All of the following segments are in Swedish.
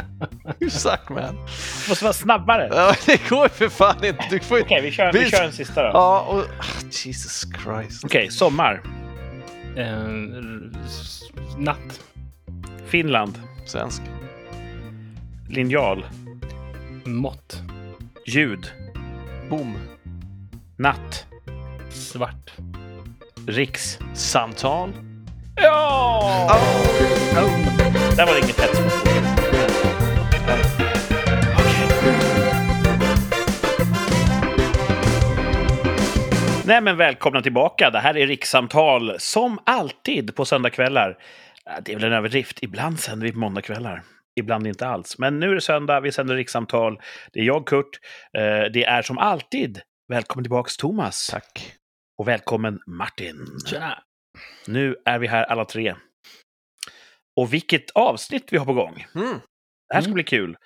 Suck man. Måste vara snabbare. Ja, det går ju för fan inte. Du får ju... Okej, vi, kör, vi Vi- kör en sista då. Ja, och... ah, Jesus Christ. Okej, sommar. Eh, natt. Finland. Svensk. Linjal. Mått. Ljud. Boom. Natt. Svart. Riks. Samtal. Ja! Där var det inget hets Nej men välkomna tillbaka. Det här är Rikssamtal som alltid på söndagkvällar. Det är väl en överdrift. Ibland sänder vi på måndagkvällar. Ibland inte alls. Men nu är det söndag, vi sänder Rikssamtal. Det är jag, Kurt. Eh, Det är som alltid välkommen tillbaks Thomas. Tack. Och välkommen Martin. Tjena! Nu är vi här alla tre. Och vilket avsnitt vi har på gång. Mm. Det här ska Mm. bli kul.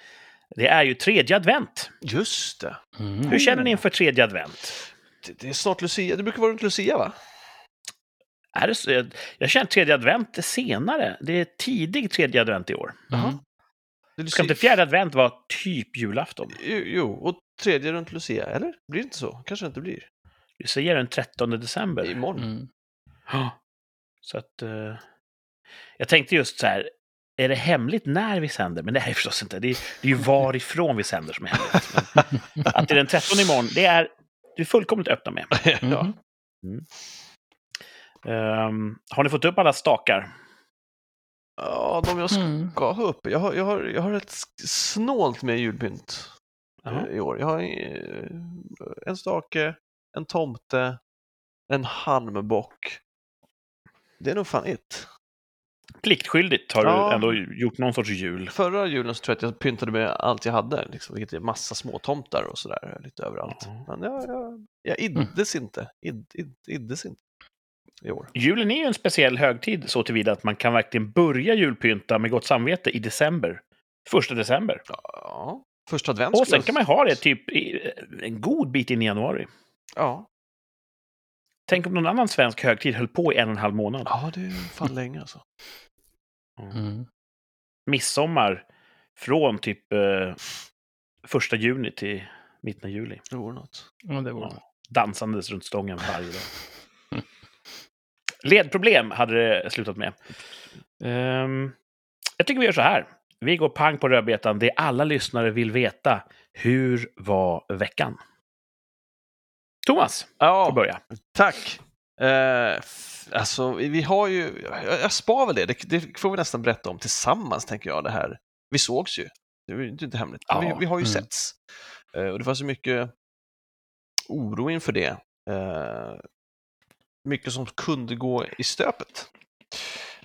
Det är ju tredje advent. Just det. Mm. Hur känner ni inför tredje advent? Det. Är snart Lucia. Det brukar vara runt Lucia, va? Är det så? Jag känner tredje advent är senare. Det är tidig tredje advent i år. Mm. Ska inte fjärde advent vara typ julafton? Jo, jo, och tredje runt Lucia, eller? Blir det inte så? Kanske det inte blir. Vi säger den 13 december. Imorgon. Mm. Så att... eh, jag tänkte just så här, är det hemligt när vi sänder? Men det är det förstås inte. Det är, det är ju varifrån vi sänder som är hemligt. Men att det är den 13 imorgon, det är du är fullkomligt öppna med. ja. Mm. Ehm, har ni fått upp alla stakar? ja, de jag ska Mm. ha uppe. Jag har, jag, har, jag har ett snålt med julpynt Jaha. eh, i år. Jag har eh, en stake, en tomte, en halmbock. Det är nog fan it. Pliktskyldigt har Ja. du ändå gjort någon sorts jul. Förra julen så tror jag att jag pyntade med allt jag hade, liksom, vilket är massa små tomtar och sådär lite överallt. Ja. Men jag, jag, jag iddes inte. Id, id, iddes inte i år. Julen är ju en speciell högtid så tillvida att man kan verkligen börja julpynta med gott samvete i december. Första december. Ja, första advent Och sen kan man ha det typ i, en god bit in i januari. Ja. Tänk om någon annan svensk högtid höll på i en och en halv månad. ja, det är fan länge alltså. Mm. Midsommar från typ eh, första juni till mitten av juli. Det vore något. Ja, det var Ja. Dansandes runt stången varje dag. Ledproblem hade det slutat med. Ehm, jag tycker vi gör så här. Vi går pang på rödbetan. Det alla lyssnare vill veta. Hur var veckan? Thomas, får Ja, börja. tack. Eh, alltså, vi har ju, jag, jag spar väl det. det, det får vi nästan berätta om tillsammans, tänker jag, det här. Vi sågs ju, det är ju inte hemligt. Ja, vi, vi har ju mm. setts. Eh, och det fanns ju mycket oro inför det. Eh, mycket som kunde gå i stöpet.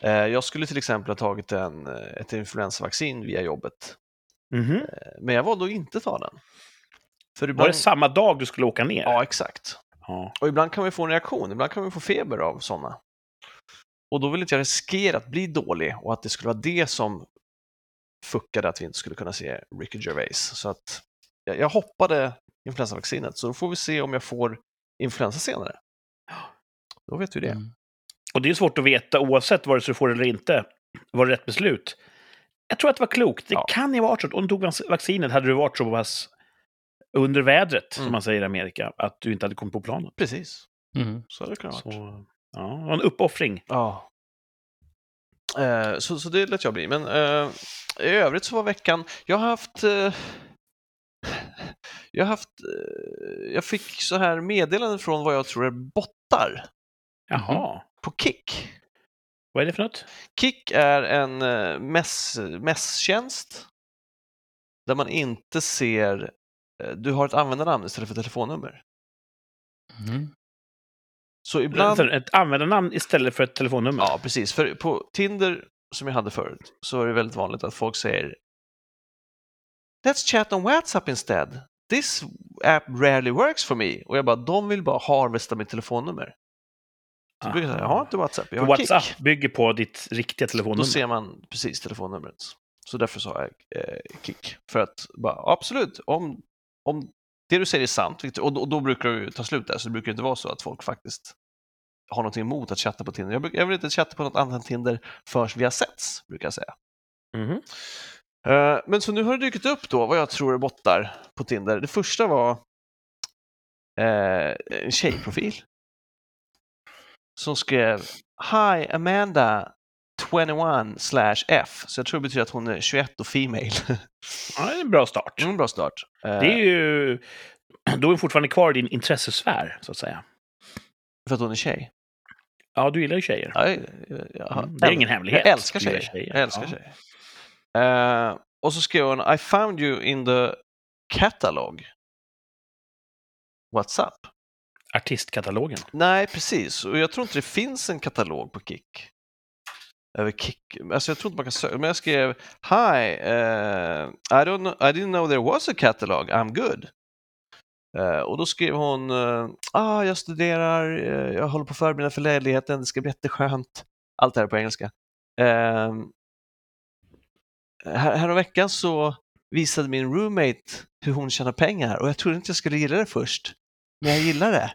Eh, jag skulle till exempel ha tagit en, ett influensavaccin via jobbet, Mhm. Eh, men jag valde att inte ta den. För Var ibland... det samma dag du skulle åka ner? Ja, exakt. Ja. Och ibland kan vi få en reaktion, ibland kan vi få feber av sådana. Och då vill inte jag riskera att bli dålig och att det skulle vara det som fuckade att vi inte skulle kunna se Ricky Gervais. Så att jag, jag hoppade influensavaccinet, så då får vi se om jag får influensa senare. Då vet vi det. Mm. Och det är svårt att veta oavsett vare sig du får det eller inte. Var det rätt beslut? Jag tror att det var klokt. Det Ja. kan ju varit så om du tog vac- vaccinet hade du varit så pass under vädret, som Mm. man säger i Amerika, att du inte hade kommit på planet. Precis, Mm. så hade det kunnat Så, ja, det var en uppoffring. Ja. Eh, så, så det lät jag bli. Men eh, i övrigt så var veckan... Jag har haft... Eh, jag har haft... Eh, jag fick så här meddelanden från vad jag tror är bottar Jaha. på Kik. Vad är det för något? Kik är en eh, mess, messtjänst där man inte ser... eh, Du har ett användarnamn istället för telefonnummer. Mm. Så ibland... Ett användarnamn istället för ett telefonnummer? Ja, precis. För på Tinder, som jag hade förut, så är det väldigt vanligt att folk säger Let's chat on WhatsApp instead. This app rarely works for me. Och jag bara, de vill bara harvesta mitt telefonnummer. Så brukar jag säga, jag har inte WhatsApp, jag har WhatsApp Kik. bygger på ditt riktiga Då telefonnummer. ser man precis telefonnumret. Så därför sa jag eh, Kik. För att, bara, absolut, om, om det du säger är sant, och då, och då brukar ju ta slut där, så det brukar inte vara så att folk faktiskt har någonting emot att chatta på Tinder. Jag, bruk- jag vill inte chatta på något annat än Tinder förrän vi har setts, brukar jag säga. Mhm. Eh, men så nu har det dykt upp då vad jag tror är bottar på Tinder. Det första var eh, en tjejprofil som skrev Hi Amanda 21 slash F. Så jag tror det betyder att hon är 21 och female. Ja, det är en bra start. En bra start. Eh, Det är ju... Då är hon fortfarande kvar i din intressesfär, så att säga. För att hon är tjej. Ja, du gillar ju tjejer. Ja, jag, jag, Mm, det är ingen hemlighet. Jag älskar tjejer. tjejer. Jag älskar Ja. tjejer. Eh, och så skrev hon I found you in the catalog. What's up? Artistkatalogen. Nej, precis. Och jag tror inte det finns en katalog på Kik. Över kick, Alltså jag tror inte man kan söka. Men jag skrev Hi, uh, I, don't know, I didn't know there was a catalog. I'm good. Uh, och då skrev hon uh, ah, jag studerar, jag håller på att förbereda för ledigheten, det ska bli jätteskönt. Allt det här på engelska. Ehm, här, häromveckan så visade min roommate hur hon tjänar pengar och jag trodde inte jag skulle gilla det först. Men jag gillar det.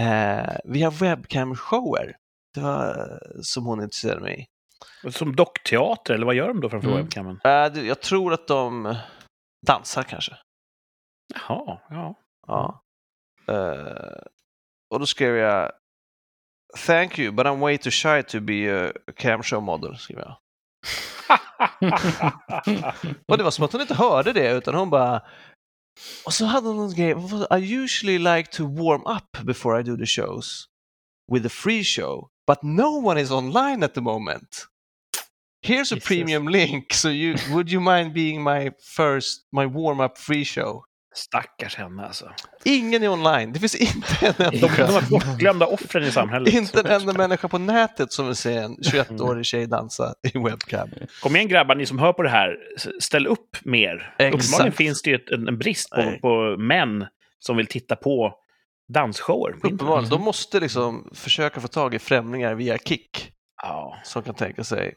Eh, vi har webcam-shower. Det var som hon intresserade mig i. Som dockteater, eller vad gör de då framför Mm. webcamen? Eh, det- jag tror att de dansar kanske. Jaha, ja. Ja. Eh, och då skrev jag Thank you, but I'm way too shy to be a cam show model. Skrev jag. Och det var som att hon inte hörde det utan hon bara och så hade hon någon grej, I usually like to warm up before I do the shows with a free show, but no one is online at the moment. Here's a Jesus. premium link, so you, would you mind being my first, my warm-up free show? Stackars henne alltså. Ingen är online, det finns inte en De, enda, de var bortglömda offren i samhället. inte en enda människa på nätet som vill se en 21-årig tjej dansa i webcam. Kom igen grabbar, ni som hör på det här. Ställ upp mer. Exakt. Uppenbarligen finns det ju ett, en, en brist på, på män som vill titta på dansshower. Uppenbarligen, de måste liksom försöka få tag i främlingar via Kik Ja. som kan tänka sig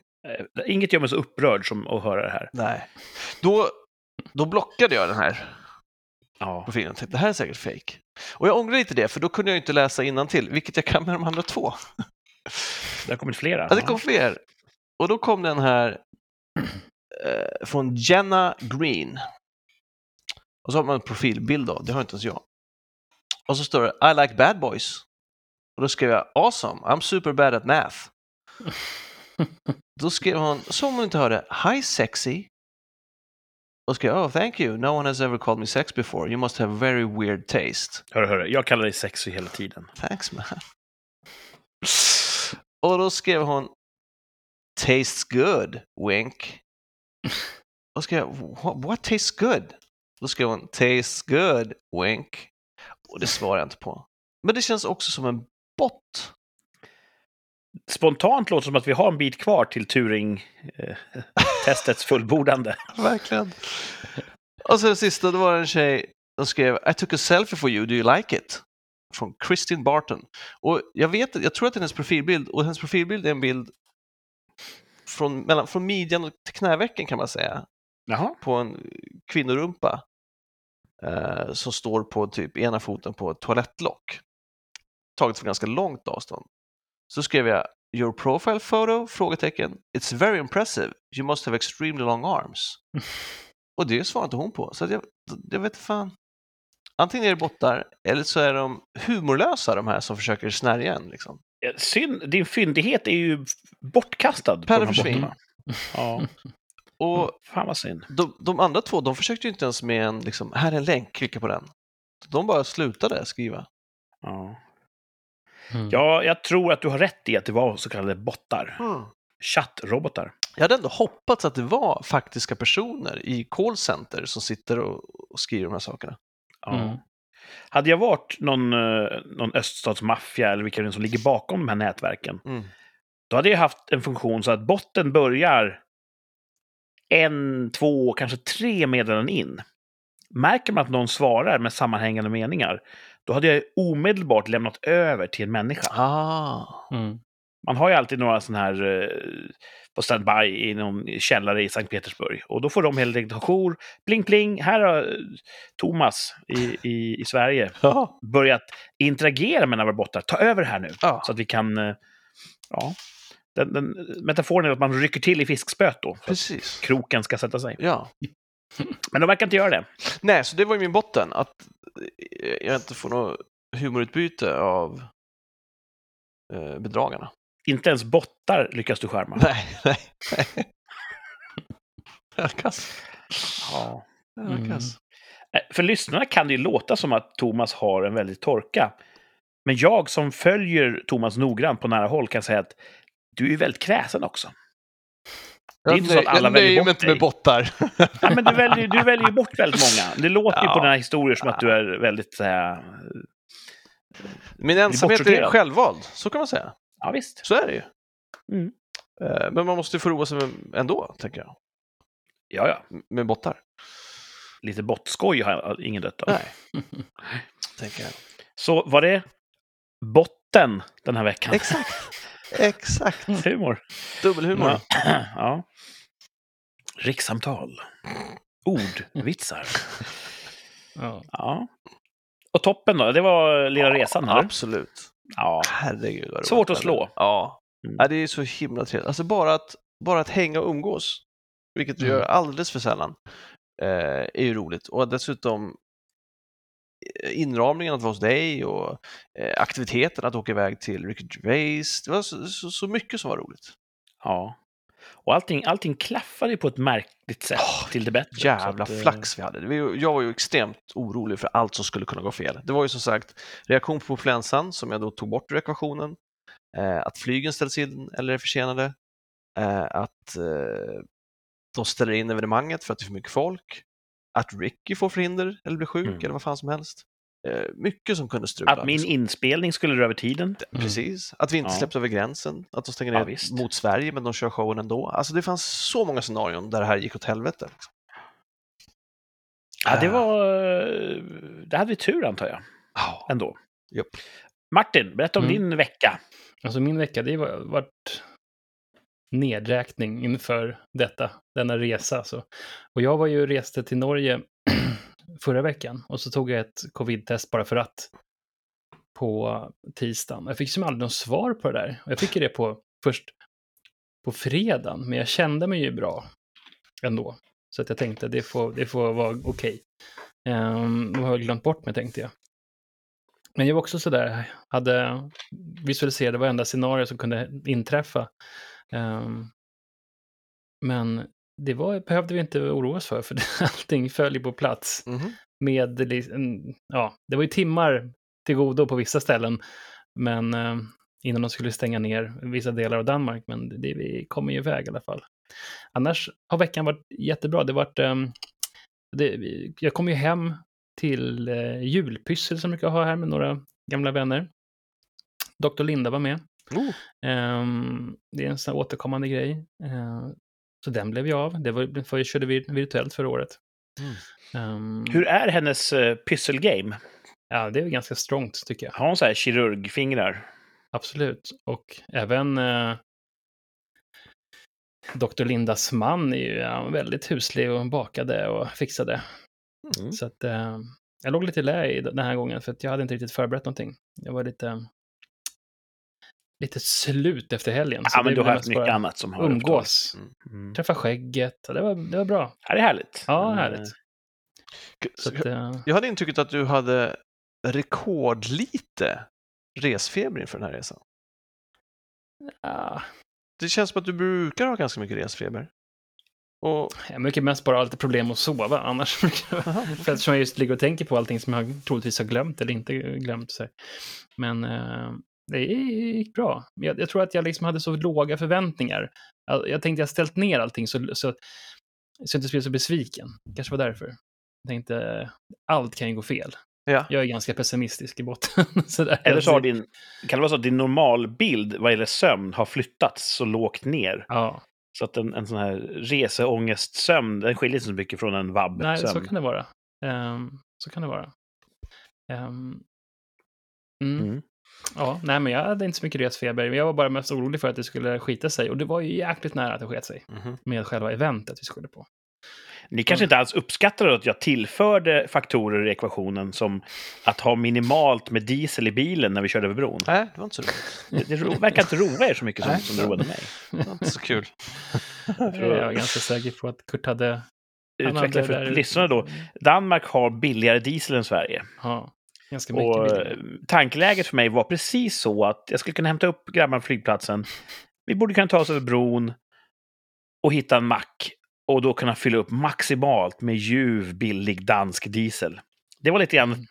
Inget gör mig så upprörd som att höra det här. Nej. Då, då blockade jag den här Ja. profilen tänkte det här är säkert fake. Och jag ångrar lite det, för då kunde jag inte läsa till, vilket jag kan med de andra två. Det har kommit flera. Ja, det kom fler. Och då kom den här eh, från Jenna Green. Och så har man en profilbild då, det har inte ens jag. Och så står det I like bad boys. Och då skrev jag awesome, I'm super bad at math. Då skrev hon, som hon inte hörde, hi sexy. Och skrev oh thank you, no one has ever called me sex before, you must have very weird taste. Hörru, hörru, jag kallar dig sexy hela tiden. Thanks man. Och då skrev hon Tastes good, wink. Och skrev what, what tastes good? Då skrev hon Tastes good, wink. Och det svarar jag inte på. Men det känns också som en. Spontant låter det som att vi har en bit kvar till Turing-testets fullbordande. Verkligen. Och så det sista, då var det en tjej som skrev I took a selfie for you, do you like it? Från Kristin Barton. Och jag vet, jag tror att det är hennes profilbild och hennes profilbild är en bild från, mellan, från midjan till knävecken kan man säga. Jaha. på en kvinnorumpa eh, som står på typ ena foten på ett toalettlock. Taget från ganska långt avstånd. Så skrev jag Your profile photo? Frågetecken. It's very impressive. You must have extremely long arms. Och det svarade inte hon på. Så jag, jag vet fan. Antingen är det bottar eller så är de humorlösa de här som försöker snärja en. Liksom. Ja, Synd, din fyndighet är ju bortkastad. här försvinner. Ja, Och fan vad synd. de, de andra två, de försökte ju inte ens med en, liksom, här är en länk, klicka på den. De bara slutade skriva. Ja. Mm. ja, jag tror att du har rätt i att det var så kallade bottar. Chattrobotar. Jag hade ändå hoppats att det var faktiska personer i callcenter som sitter och, och skriver de här sakerna. Ja. Mm. Hade jag varit någon, eh, någon öststatsmaffia eller vilka det som ligger bakom de här nätverken, Mm. då hade jag haft en funktion så att botten börjar en, två, kanske tre meddelanden in. Märker man att någon svarar med sammanhängande meningar, då hade jag omedelbart lämnat över till en människa. Ah. Mm. Man har ju alltid några sådana här eh, på standby i någon källare i Sankt Petersburg. Och då får de helt enkelt jour. Pling plling, här har eh, Thomas i, i, i Sverige Ja. börjat interagera med några bottar. Ta över här nu. Ja. Så att vi kan... eh, Ja. Den, den, metaforen är att man rycker till i fiskspöet då, Precis. kroken ska sätta sig. Ja. Men de verkar inte göra det. Nej, så det var ju min botten, att jag inte får något humorutbyte av eh, bedragarna. Inte ens bottar lyckas du skärma. Nej, nej, nej. Jag kass. Ja. Mm. kass. Eh, För lyssnarna kan det ju låta som att Thomas har en väldig torka. Men jag som följer Thomas noggrant på nära håll kan säga att du är väldigt kräsen också. Det är inte så att alla jag väljer bort inte med bottar. Ja, men du väljer, du väljer ju bort väldigt många. Det låter ju på Ja. dina historier som att du är väldigt så här, Min ensamhet är självvald, så kan man säga. Ja, visst. Så är det ju. Mm. Eh, Men man måste ju få roa sig ändå, tänker jag. Ja, ja. Med bottar. Lite bottskoj har jag ingen dött av. Nej, tänker jag. Så var det botten den här veckan? Exakt. Exakt. Humor. Dubbelhumor. Ja. ja. Rikssamtal. Ordvitsar. Ja. Ja. Och toppen då? Det var Lilla Resan, eller? Absolut. Ja. Herregud vad Svårt att slå. Ja. Mm. ja, det är så himla trevligt. Alltså bara att, bara att hänga och umgås, vilket vi Mm. gör alldeles för sällan, eh, är ju roligt. Och dessutom inramningen att vara hos dig och eh, aktiviteten att åka iväg till Ricky Gervais. Det var så, så, så mycket som var roligt. ja. Och allting, allting klaffade på ett märkligt sätt Ja, till det bättre. Jävla att, eh, flax vi hade. Jag var ju extremt orolig för allt som skulle kunna gå fel. Det var ju som sagt reaktion på influensan som jag då tog bort ur ekvationen. Eh, att flygen ställs in eller är försenade. Eh, att eh, de ställer in evenemanget för att det är för mycket folk. Att Ricky får förhinder eller blir sjuk Mm. eller vad fan som helst. Eh, mycket som kunde strula. Att min inspelning skulle dra över tiden. Precis. Att vi inte Ja. släpps över gränsen. Att de stänger Ja, ner visst. mot Sverige men de kör showen ändå. Alltså det fanns så många scenarion där det här gick åt helvete. Liksom. Ja, det Eh, var... eh, Det hade vi tur, antar jag. ja. Ändå. Japp. Martin, berätta om Mm. din vecka. Alltså min vecka, det har varit nedräkning inför detta, denna resa. Så. Och jag var ju reste till Norge förra veckan och så tog jag ett covid-test bara för att på tisdagen. Jag fick som aldrig något svar på det där. Jag fick ju det på först på fredagen, men jag kände mig ju bra ändå. Så att jag tänkte det får, det får vara okej. Um, nu har jag glömt bort mig tänkte jag. Men jag var också sådär, hade visualiserade varenda scenario som kunde inträffa. Ehm, men det var, behövde vi inte oroa oss för, för allting föll ju på plats. Mhm. Med, li- en- ja, det var ju timmar till godo på vissa ställen, men eh, innan de skulle stänga ner vissa delar av Danmark, men det, vi kommer ju iväg i alla fall. Annars har veckan varit jättebra. Det varit, ehm, det, jag kom ju hem till eh, julpyssel som jag brukar ha här med några gamla vänner. Dr. Linda var med. Oh, Ehm, det är en sån här återkommande grej. Ehm, så den blev jag av. Det var, för jag körde vi- virtuellt förra året. Mm. Ehm, Hur är hennes uh, pysselgame? Ja, det är ganska strongt tycker jag. Har hon så här kirurgfingrar? Absolut. Och även eh, Dr. Lindas man är ju ja, väldigt huslig och bakade och fixade. mm. Så att eh, jag låg lite lä i den här gången för att jag hade inte riktigt förberett någonting. Jag var lite, lite slut efter helgen. så Ja, men du har haft mycket annat som har Umgås. Mm. träffa skägget. Det var, det var bra. Ja, det är härligt. Ja, härligt. Så att, eh, Jag hade intrycket att du hade rekordlite resfeber inför den här resan. ja, Det känns som att du brukar ha ganska mycket resfeber. Och, jag brukar mest bara ha lite problem att sova annars. aha, För eftersom jag just ligger och tänker på allting som jag troligtvis har glömt eller inte glömt. Så. Men eh, det gick bra. Jag, jag tror att jag liksom hade så låga förväntningar. Jag, jag tänkte jag ställt ner allting så, så, så jag inte skulle så besviken. kanske var därför. Jag tänkte, allt kan ju gå fel. ja. Jag är ganska pessimistisk i botten. så där. Eller så har din, kan det vara så att din normalbild vad gäller sömn har flyttats så lågt ner? Ja, Så att en, en sån här reseångestsömn, den skiljer sig så mycket från en nej, vab-sömn. så kan det vara. Ehm, så kan det vara. Ehm, mm. Mm. Ja, nej men jag hade inte så mycket resfeber. Jag var bara mest orolig för att det skulle skita sig. Och det var ju jäkligt nära att det sket sig Mhm. med själva eventet vi skulle på. Ni kanske inte alls uppskattar att jag tillförde faktorer i ekvationen som att ha minimalt med diesel i bilen när vi körde över bron. Nej, det var inte så roligt. Det, det ro- verkar inte roa er så mycket som, Nej. som det roade mig. Det var inte så kul. Jag är ganska säker på att Kurt hade... Utveckla för lyssnarna då. Danmark har billigare diesel än Sverige. Ja, ganska mycket Och billigare. eh, tankeläget för mig var precis så att jag skulle kunna hämta upp grabbarna på flygplatsen. Vi borde kunna ta oss över bron och hitta en mack och då kunna fylla upp maximalt med ljuv, billig dansk diesel. Det var lite grann...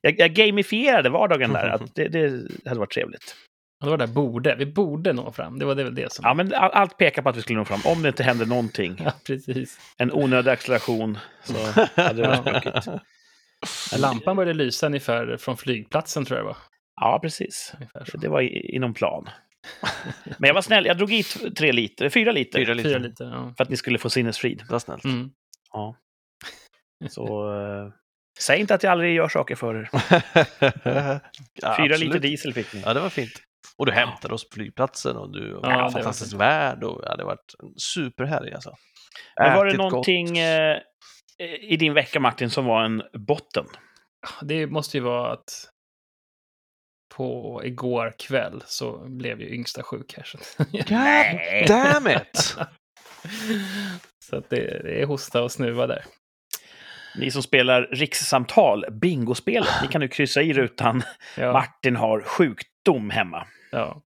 Jag, jag gamifierade vardagen där. Att det, det hade varit trevligt. Det var där borde. Vi borde nå fram. Det var det, väl det som... Ja, men all- allt pekar på att vi skulle nå fram. Om det inte hände någonting. Ja, precis. En onödig acceleration. Så hade det varit Ja. Lampan började lysa ungefär från flygplatsen tror jag det var. Ja, precis. Det var i, inom plan. Men jag var snäll. Jag drog i tre liter, fyra liter. Fyra liter. Fyra liter. Ja. För att ni skulle få sinnesfrid. Det var snällt. Mm. Ja. Så eh, säg inte att jag aldrig gör saker för er. ja, Fyra absolut. liter diesel fick ni. Ja, det var fint. Och du hämtade oss på flygplatsen och du var var en fantastisk värld. Och, ja, det en superhelg alltså. Men var det någonting gott. eh, i din vecka, Martin, som var en botten? Det måste ju vara att på igår kväll så blev ju yngsta sjuk här. Så, God damn it! så att det, det är hosta och snuva där. Ni som spelar rikssamtal, bingospelet, ni kan nu kryssa i rutan Ja, Martin har sjukdom hemma. ja.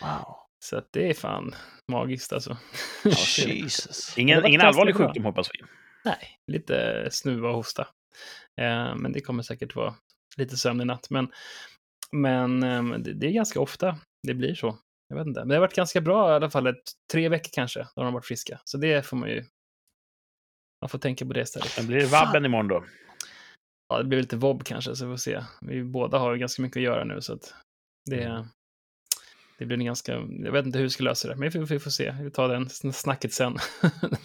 Wow. Så att det är fan magiskt alltså. Jesus. Ingen, ingen allvarlig bra. sjukdom hoppas vi. Nej, lite snuva och hosta. Eh, men det kommer säkert vara lite sömn i natt. Men, men eh, det, det är ganska ofta det blir så. Jag vet inte. Men det har varit ganska bra i alla fall. Ett, tre veckor kanske, då har de varit friska. Så det får man ju... Man får tänka på det istället. Men blir det vabben imorgon då? Ja, det blir lite vobb kanske, så vi får se. Vi båda har ganska mycket att göra nu, så att det, Mm. Det blir en ganska... Jag vet inte hur vi ska lösa det, men vi får, vi får se. Vi tar den snacket sen,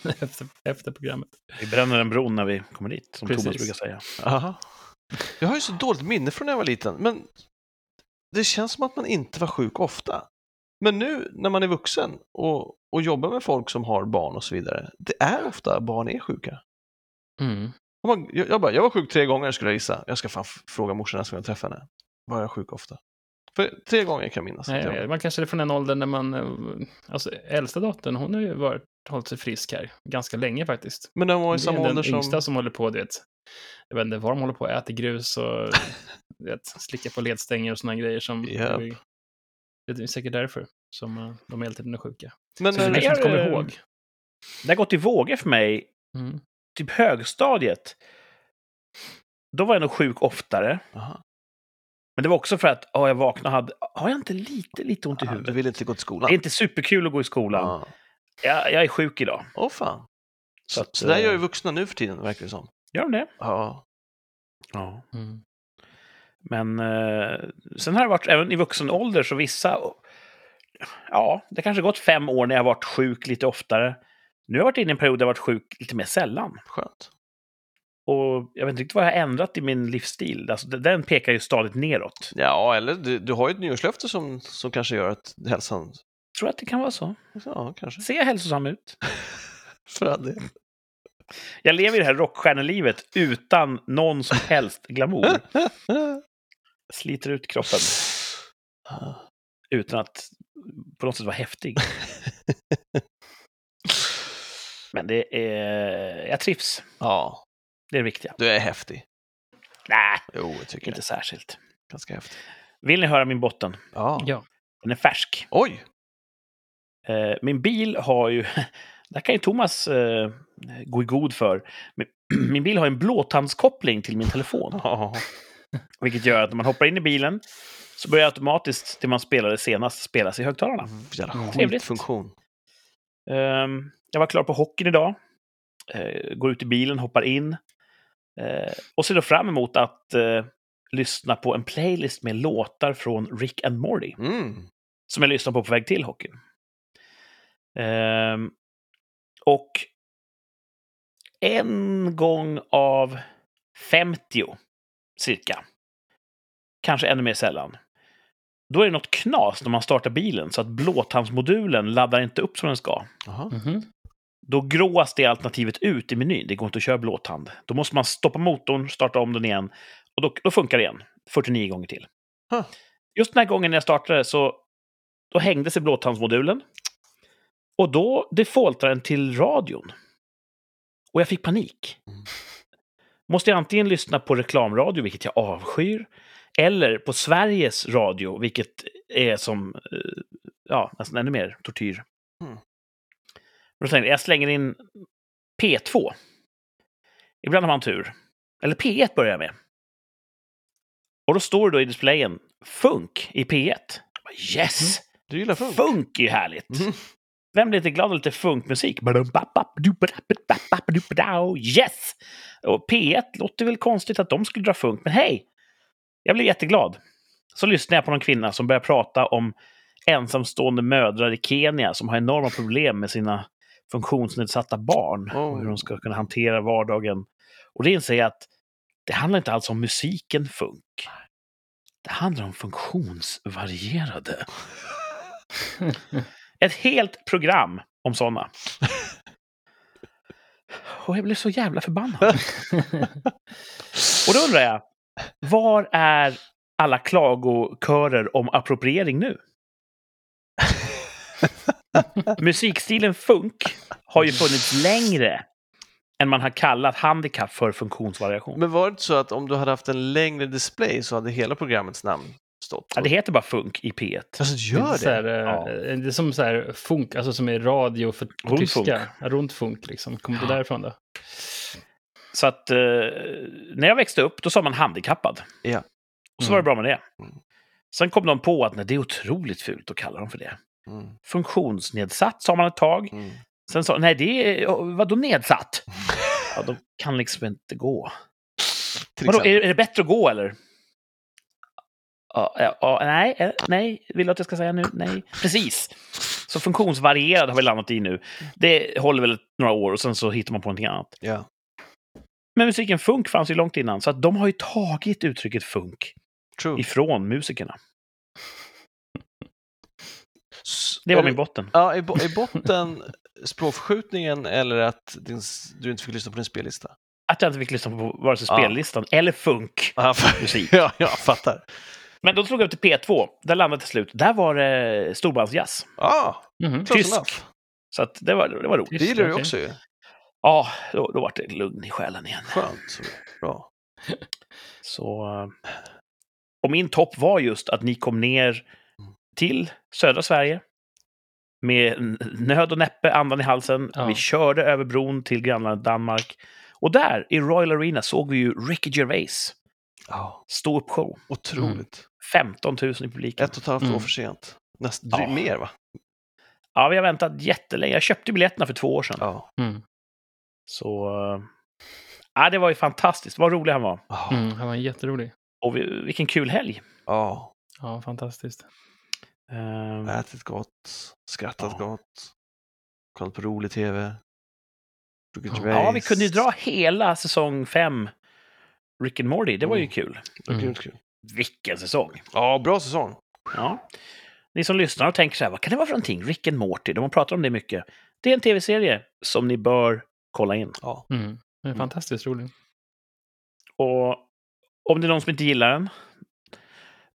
efter, efter programmet. Vi bränner en bron när vi kommer dit, som Precis. Thomas brukar säga. Aha. Jag har ju så dåligt minne från när jag var liten, men det känns som att man inte var sjuk ofta. Men nu när man är vuxen och, och jobbar med folk som har barn och så vidare, det är ofta barn är sjuka. Mm. Man, jag, jag, bara, jag var sjuk tre gånger skulle jag gissa. Jag ska fan fråga morsan gång jag träffar henne. Var jag sjuk ofta? För tre gånger kan jag minnas. Nej, jag- jag man kanske är från den åldern när man... eh, Alltså, äldsta dottern, hon har ju varit, hållit sig frisk här ganska länge faktiskt. Men hon var i Det är samma den ålder som... yngsta som håller på, du vet. Jag vet inte vad de håller på, äter grus och vet, slickar på ledstänger och sådana grejer som... Japp. Det är säkert därför som eh, de hela tiden är sjuka. Men Så när, kanske inte kommer eh, ihåg. Det har gått i vågor för mig, Mm. typ högstadiet. Då var jag nog sjuk oftare. Aha. Men det var också för att åh, jag vaknade och hade, har jag inte lite, lite ont i Ja, huvudet? du vill inte gå till Det skolan? är inte superkul att gå i skolan. Ja. Jag, jag är sjuk idag. Åh fan. Så att, så där eh, gör ju vuxna nu för tiden, verkar det som. Gör de det? Ja. Ja. Mm. Men eh, sen har det varit, även i vuxen ålder, så vissa... Ja, det kanske gått fem år när jag har varit sjuk lite oftare. Nu har jag varit inne i en period där jag varit sjuk lite mer sällan. Skönt. Och jag vet inte riktigt vad jag har ändrat i min livsstil. Alltså, den pekar ju stadigt neråt. Ja, eller du, du har ju ett nyårslöfte som, som kanske gör att hälsan... Tror att det kan vara så. Ja, kanske. Ser jag hälsosam ut? För att det... Jag lever i det här rockstjärnelivet utan någon som helst glamour. Sliter ut kroppen utan att på något sätt vara häftig. Men det är... Jag trivs. Ja, Det är det viktiga. du är häftig. Nej, Jo, jag tycker inte det. särskilt. Ganska häftig. Vill ni höra min botten? Ja. Ja. Den är färsk. Oj! Eh, min bil har ju... Det här kan ju Thomas eh, gå i god för. Min, min bil har en blåtandskoppling till min telefon. Vilket gör att när man hoppar in i bilen så börjar automatiskt det man spelade senast spelas i högtalarna. Jävla Mm. Trevligt. skitfunktion. Ehm, jag var klar på hockeyn idag. Eh, går ut i bilen, hoppar in. Eh, och ser då fram emot att eh, lyssna på en playlist med låtar från Rick and Morty. Mm. Som jag lyssnar på på väg till hockeyn. Ehm, och en gång av 50 cirka, kanske ännu mer sällan, då är det något knas när man startar bilen så att blåtandsmodulen laddar inte upp som den ska. Jaha. Mhm. Då gråas det alternativet ut i menyn. Det går inte att köra blåtand. Då måste man stoppa motorn, starta om den igen och då, då funkar det igen. 49 gånger till. Huh. Just den här gången när jag startade så då hängde sig blåtandsmodulen. Och då defaultade den till radion. Och jag fick panik. Mm. Måste jag antingen lyssna på reklamradio, vilket jag avskyr, eller på Sveriges radio, vilket är som, eh, ja, nästan ännu mer tortyr. Mm. Då tänkte jag, slänger in P2. Ibland har man tur. Eller P1 börjar jag med. Och då står det då i displayen Funk i P1. Jag bara, Yes! Du gillar funk? Funk är ju härligt. Mm. Vem blir inte glad av lite funkmusik? Yes! Och P1 låter väl konstigt att de skulle dra funk, men hej! Jag blev jätteglad. Så lyssnade jag på någon kvinna som började prata om ensamstående mödrar i Kenya som har enorma problem med sina funktionsnedsatta barn och hur de ska kunna hantera vardagen. Och det inser jag att det handlar inte alls om musiken funk. Det handlar om funktionsvarierade. Ett helt program om sådana. Och jag blev så jävla förbannad. Och då undrar jag, var är alla klagokörer om appropriering nu? Musikstilen funk har ju funnits längre än man har kallat handikapp för funktionsvariation. Men var det inte så att om du hade haft en längre display så hade hela programmets namn stått? Ja, det heter bara funk i P1. Alltså, gör Så här, det? eh, Ja. Det är som så här funk, alltså som är radio för Rundfunk. tyska. Rundfunk liksom. Kommer det därifrån då? Så att eh, när jag växte upp, då sa man handikappad. Ja. Och så var det bra med det. Mm. Sen kom de på att nej, det är otroligt fult att kalla dem för det. Mm. Funktionsnedsatt sa man ett tag. Mm. Sen sa nej, det är vadå nedsatt? Ja, de kan liksom inte gå. Vadå, är, är det bättre att gå eller? Ja, ja, ja, nej, eh, nej, vill du att jag ska säga nu? Nej, precis. Så funktionsvarierad har vi landat i nu. Det håller väl några år och sen så hittar man på någonting annat. Ja. Men musiken funk fanns ju långt innan, så att de har ju tagit uttrycket funk True. ifrån musikerna. Det var min botten. Ja, i, bo- i botten språkförskjutningen eller att din, du inte fick lyssna på din spellista? Att jag inte fick lyssna på vare sig Ja. spellistan eller funk. Ja, Musik. ja, jag fattar. Men då slog jag upp till P2. Där landade till slut. Där var det storbandsjazz. Ja, Mhm. close Tysk. enough. Så att det, var, det var roligt. Det gillar du också ju. Ja, då, då var det lugn i själen igen. Skönt. Så Bra. Så... eh, Och min topp var just att ni kom ner till södra Sverige med nöd och näppe, andan i halsen. Ja. Vi körde över bron till grannlandet Danmark. Och där, i Royal Arena, såg vi ju Ricky Gervais Ja, stå upp show. otroligt. 15 000 i publiken. Ett och ett halvt år Mm. för sent. Nästan Ja. mer va? Ja, vi har väntat jättelänge. Jag köpte biljetterna för två år sedan. Ja. Mm. Så... eh, Ja, det var ju fantastiskt. Vad rolig han var. Ja. Mm, han var jätterolig. Och vi, vilken kul helg. ja. Ja, fantastiskt. Ehm, Ätit gott, skrattat Ja. gott, kollat på rolig tv. Ja, vi kunde ju dra hela säsong fem Rick and Morty. Det var ju Mm. kul. Det var Mm. Vilken säsong! Ja, bra säsong. Ja. Ni som lyssnar och tänker så här, vad kan det vara för någonting? Rick and Morty, de har pratat om det mycket. Det är en tv-serie som ni bör kolla in. Ja. Mm. Den är Mm. fantastiskt rolig. Och om det är någon som inte gillar den,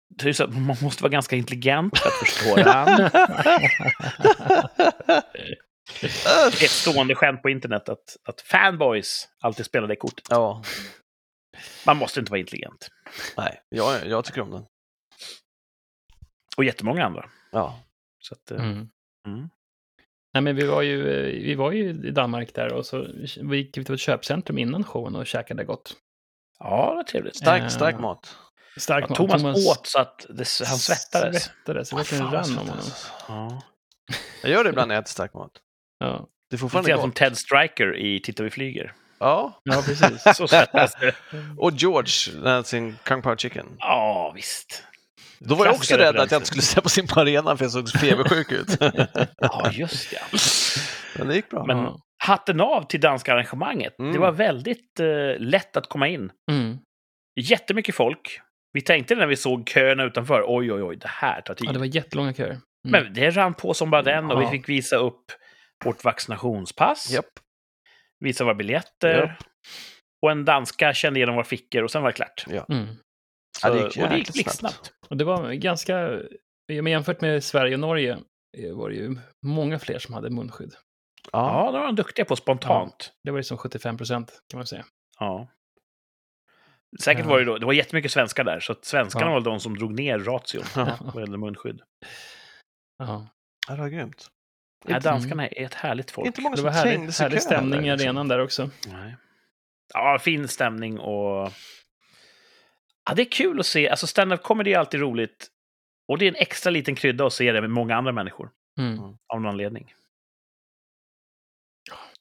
det är så att man måste vara ganska intelligent för att förstå den. Det är ett stående skämt på internet att, att fanboys alltid spelar det kortet. ja. Man måste inte vara intelligent. Nej, jag, jag tycker om den. Och jättemånga andra. Ja. Så att, eh, Mm. mm. Nej, men vi var, ju, eh, vi var ju i Danmark där och så vi gick vi till ett köpcentrum innan showen och käkade gott. Ja, det var trevligt. Stark, Eh, stark mat. Stark Ja, mat. Thomas, åt så att det, han svettades. Svettades, det verkligen rann om svettas. honom. Ja. Jag gör det ibland när jag äter stark mat. Ja. Det är fortfarande grann som gott. Ted Striker i Titta vi flyger. Ja. ja, precis. Så svettas det. Och George, här sin Kung Pao Chicken. Ja, visst. Då var jag också rädd att jag inte skulle släppa in på arenan för jag såg febersjuk ut. Ja, just det. Men det gick bra. Men Ja. hatten av till danska arrangemanget. Mm. Det var väldigt eh, lätt att komma in. Mm. Jättemycket folk. Vi tänkte när vi såg köerna utanför, oj, oj, oj, det här tar tid. ja, det var jättelånga köer. Mm. Men det rann på som bara den och vi Ja. fick visa upp vårt vaccinationspass, Japp. visa våra biljetter. Japp. Och en danska kände igenom våra fickor och sen var det klart. Mm. Ja, det Så- gick och det gick blixtsnabbt. Och det var ganska, men jämfört med Sverige och Norge eh, var det ju många fler som hade munskydd. Ja. Ja, de var duktiga på spontant. Det var ju som 75 procent kan man säga. Ja. Säkert Ja. var det då, det var jättemycket svenskar där, så att svenskarna Ja. var de som drog ner ration Ja. vad gäller munskydd. Ja. Ja, det var grymt. Nej, danskarna är ett härligt folk. Inte många Det som var härlig, härlig stämning i där, liksom. arenan där också. Nej. Ja, fin stämning och... Ja, det är kul att se. Alltså, stand-up comedy är alltid roligt. Och det är en extra liten krydda att se det med många andra människor. Mm. Av någon anledning.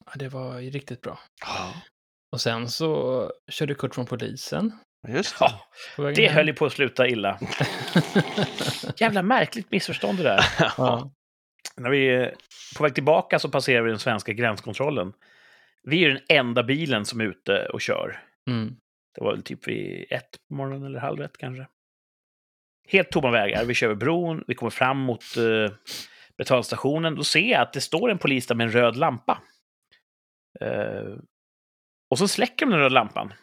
Ja, det var ju riktigt bra. Ja, Och sen så körde Kurt från polisen. just det. Ja, det höll ju på att sluta illa. Jävla märkligt missförstånd det där. ja. När vi är på väg tillbaka så passerar vi den svenska gränskontrollen. Vi är ju den enda bilen som är ute och kör. Mm. Det var väl typ vid ett på morgonen eller halv ett kanske. Helt tomma vägar. Vi kör över bron, vi kommer fram mot eh, betalstationen. Då ser jag att det står en polis där med en röd lampa. Eh, och så släcker de den röda lampan.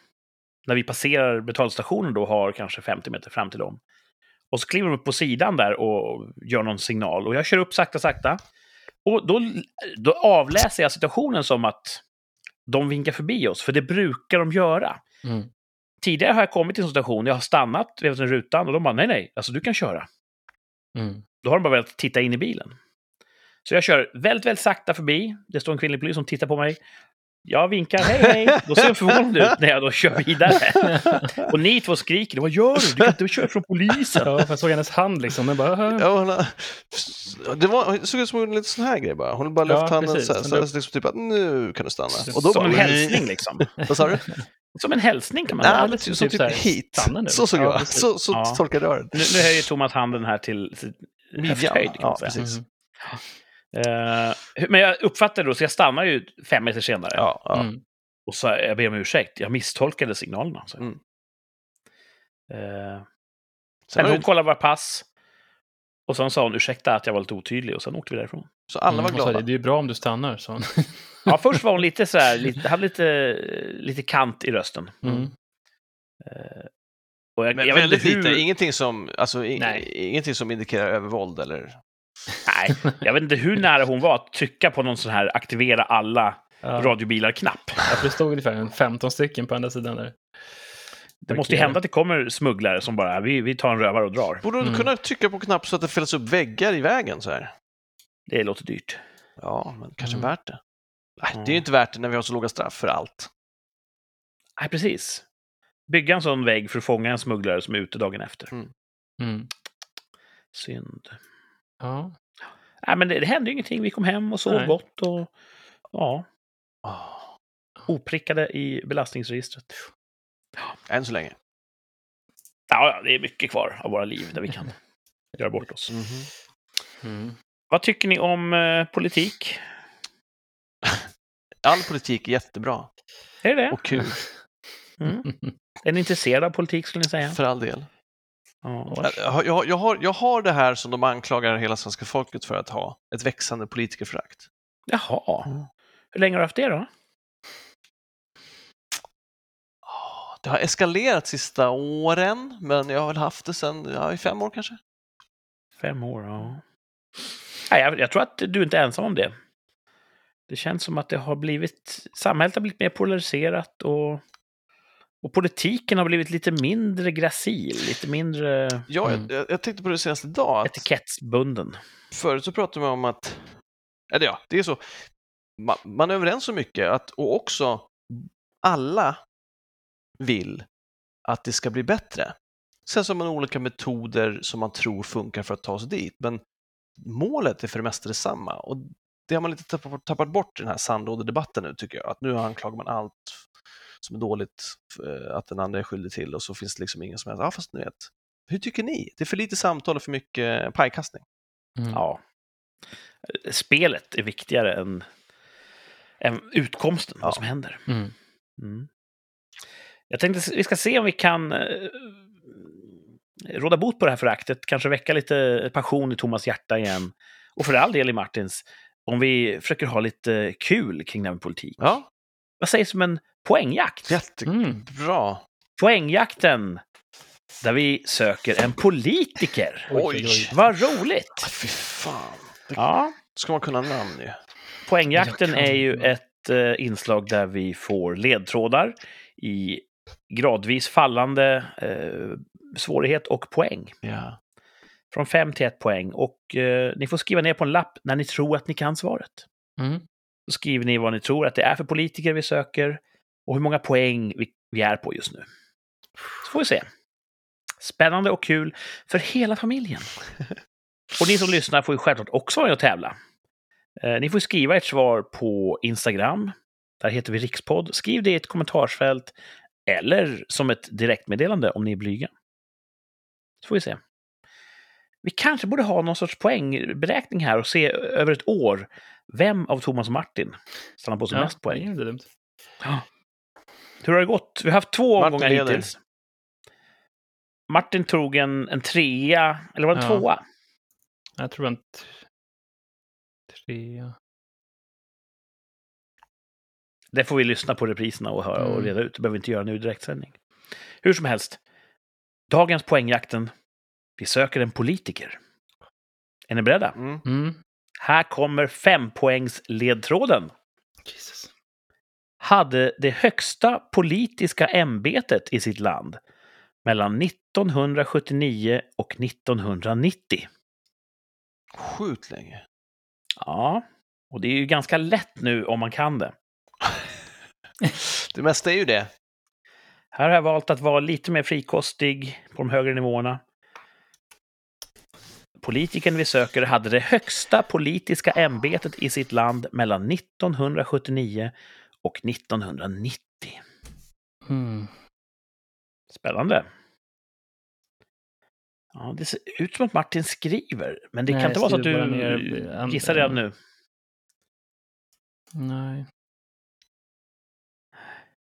När vi passerar betalstationen då har kanske 50 meter fram till dem. Och så kliver de upp på sidan där och gör någon signal. Och jag kör upp sakta, sakta. Och då, då avläser jag situationen som att de vinkar förbi oss, för det brukar de göra. Mm. Tidigare har jag kommit till en situation, jag har stannat vid rutan och de bara nej, nej, alltså du kan köra. Mm. Då har de bara velat titta in i bilen. Så jag kör väldigt, väldigt sakta förbi. Det står en kvinnlig polis som tittar på mig. Jag vinkar hej, hej. Då ser jag förvånad ut när jag då kör vidare. Och ni två skriker, vad gör du? Du kan inte köra från polisen. Ja, för jag såg hennes hand liksom. Den bara... Ja, hon har, det, var, det såg ut som en liten sån här grej bara. Hon bara Ja, handen precis. så, här, så liksom typ att nu kan du stanna. Och då Som bara, en hälsning liksom. Vad sa du? Som en hälsning kan man säga. lite typ, typ som så här, typ hit. stanna nu. Så såg Ja, jag. precis. Så, så Ja. tolkade jag det. Nu, nu höjer Thomas handen här till till kan man Ja, precis. Mm. Eh, men jag uppfattar då, så jag stannar ju fem meter senare. Ja, ja. Mm. Och så jag ber om ursäkt, jag misstolkade signalerna. Så. Mm. Eh, Sen hon kollade våra pass. Och sen sa hon ursäkta att jag var lite otydlig och sen åkte vi därifrån. så alla var Mm, glada. Det är ju bra om du stannar, sa hon. Ja, först var hon lite så här, lite, hade lite, lite kant i rösten. Mm. Eh, och jag, Men jag väldigt hur, lite, ingenting som, alltså, i, Nej. ingenting som indikerar övervåld eller... Nej, jag vet inte hur nära hon var att trycka på någon sån här aktivera alla Ja. radiobilar-knapp. Ja, det stod ungefär en 15 stycken på andra sidan där. Det måste ju hända att det kommer smugglare som bara, vi, vi tar en rövare och drar. Borde du Mm. kunna trycka på knapp så att det fälls upp väggar i vägen så här? Det låter dyrt. Ja, men kanske Mm. värt det. Nej, Ja. det är ju inte värt det när vi har så låga straff för allt. Nej, precis. Bygga en sån vägg för att fånga en smugglare som är ute dagen efter. Mm. Synd. Ja. Nej, men det, det hände ju ingenting. Vi kom hem och sov Nej. gott och ja, Oh. oprickade i belastningsregistret. Än så länge. Ja, det är mycket kvar av våra liv där vi kan göra bort oss. Mhm. Mm. Vad tycker ni om eh, politik? All politik är jättebra Är det det? och kul, Mm. Är ni intresserade av politik skulle ni säga? för all del. Ja. Jag, har- jag, har- jag, har, jag har det här som de anklagar hela svenska folket för att ha, ett växande politikerförakt. Jaha. Mm. Hur länge har du haft det då? Ah, Det har eskalerat sista åren, men jag har väl haft det sedan, ja, i fem år kanske. Fem år, ja. Nej, jag, jag tror att du inte är ensam om det. Det känns som att det har blivit... Samhället har blivit mer polariserat och, och politiken har blivit lite mindre gracil, lite mindre Ja, Mm. jag, jag tänkte på det senast idag, att etikettsbunden. förut så pratade vi om att, eller ja, det är så, man, man är överens om mycket att, och också alla vill att det ska bli bättre. Sen så har man olika metoder som man tror funkar för att ta sig dit, men målet är för det mesta detsamma. Och det har man lite tappat, tappat bort i den här sandlådedebatten nu tycker jag, att nu anklagar man allt som är dåligt eh, att den andra är skyldig till och så finns det liksom ingen som helst, ja fast ni vet, hur tycker ni? Det är för lite samtal och för mycket pajkastning. Mm. Ja. Spelet är viktigare än, än utkomsten, Ja. vad som händer. Mm. Mm. Jag tänkte vi ska se om vi kan eh, råda bot på det här föraktet, kanske väcka lite passion i Thomas hjärta igen. Och för all del i Martins. om vi försöker ha lite kul kring det här politik. Ja, Vad sägs om en poängjakt? Mm. jättebra. Poängjakten, där vi söker en politiker. Oj, oj, oj. Vad roligt! Fy fan. Det Ja, ska man kunna namn ju. poängjakten är ju ett eh, inslag där vi får ledtrådar i gradvis fallande eh, svårighet och poäng. Ja. Från 5 till 1 poäng. Och eh, ni får skriva ner på en lapp när ni tror att ni kan svaret. Mm. Så skriver ni vad ni tror att det är för politiker vi söker och hur många poäng vi, vi är på just nu. Så får vi se. Spännande och kul för hela familjen. Och ni som lyssnar får ju självklart också vara med och tävla. Eh, ni får skriva ert svar på Instagram. Där heter vi Rikspodd. Skriv det i ett kommentarsfält eller som ett direktmeddelande om ni är blyga. Så får vi se. Vi kanske borde ha någon sorts poängberäkning här och se över ett år vem av Thomas och Martin stannar på sig mest det är poäng. inte dumt. Hur har det gått? Vi har haft två Martin omgångar leder. hittills. Martin tog en, en trea, eller var det en Ja. tvåa? Jag tror en trea. Det får vi lyssna på repriserna och, höra och Mm. reda ut. Det behöver vi inte göra nu i direktsändning. Hur som helst. Dagens poängjakten. Vi söker en politiker. Är ni beredda? Mm. Mm. Här kommer fempoängsledtråden. Jesus. Hade det högsta politiska ämbetet i sitt land mellan 1979 och 1990. Sjukt länge. Ja, och det är ju ganska lätt nu om man kan det. Det mesta är ju det. Här har jag valt att vara lite mer frikostig på de högre nivåerna. Politikern vi söker hade det högsta politiska ämbetet i sitt land mellan 1979 och 1990. Mm. Spännande. Ja, det ser ut som att Martin skriver, men det Nej, kan inte vara så att du ner, eh, gissar redan nu. Nej.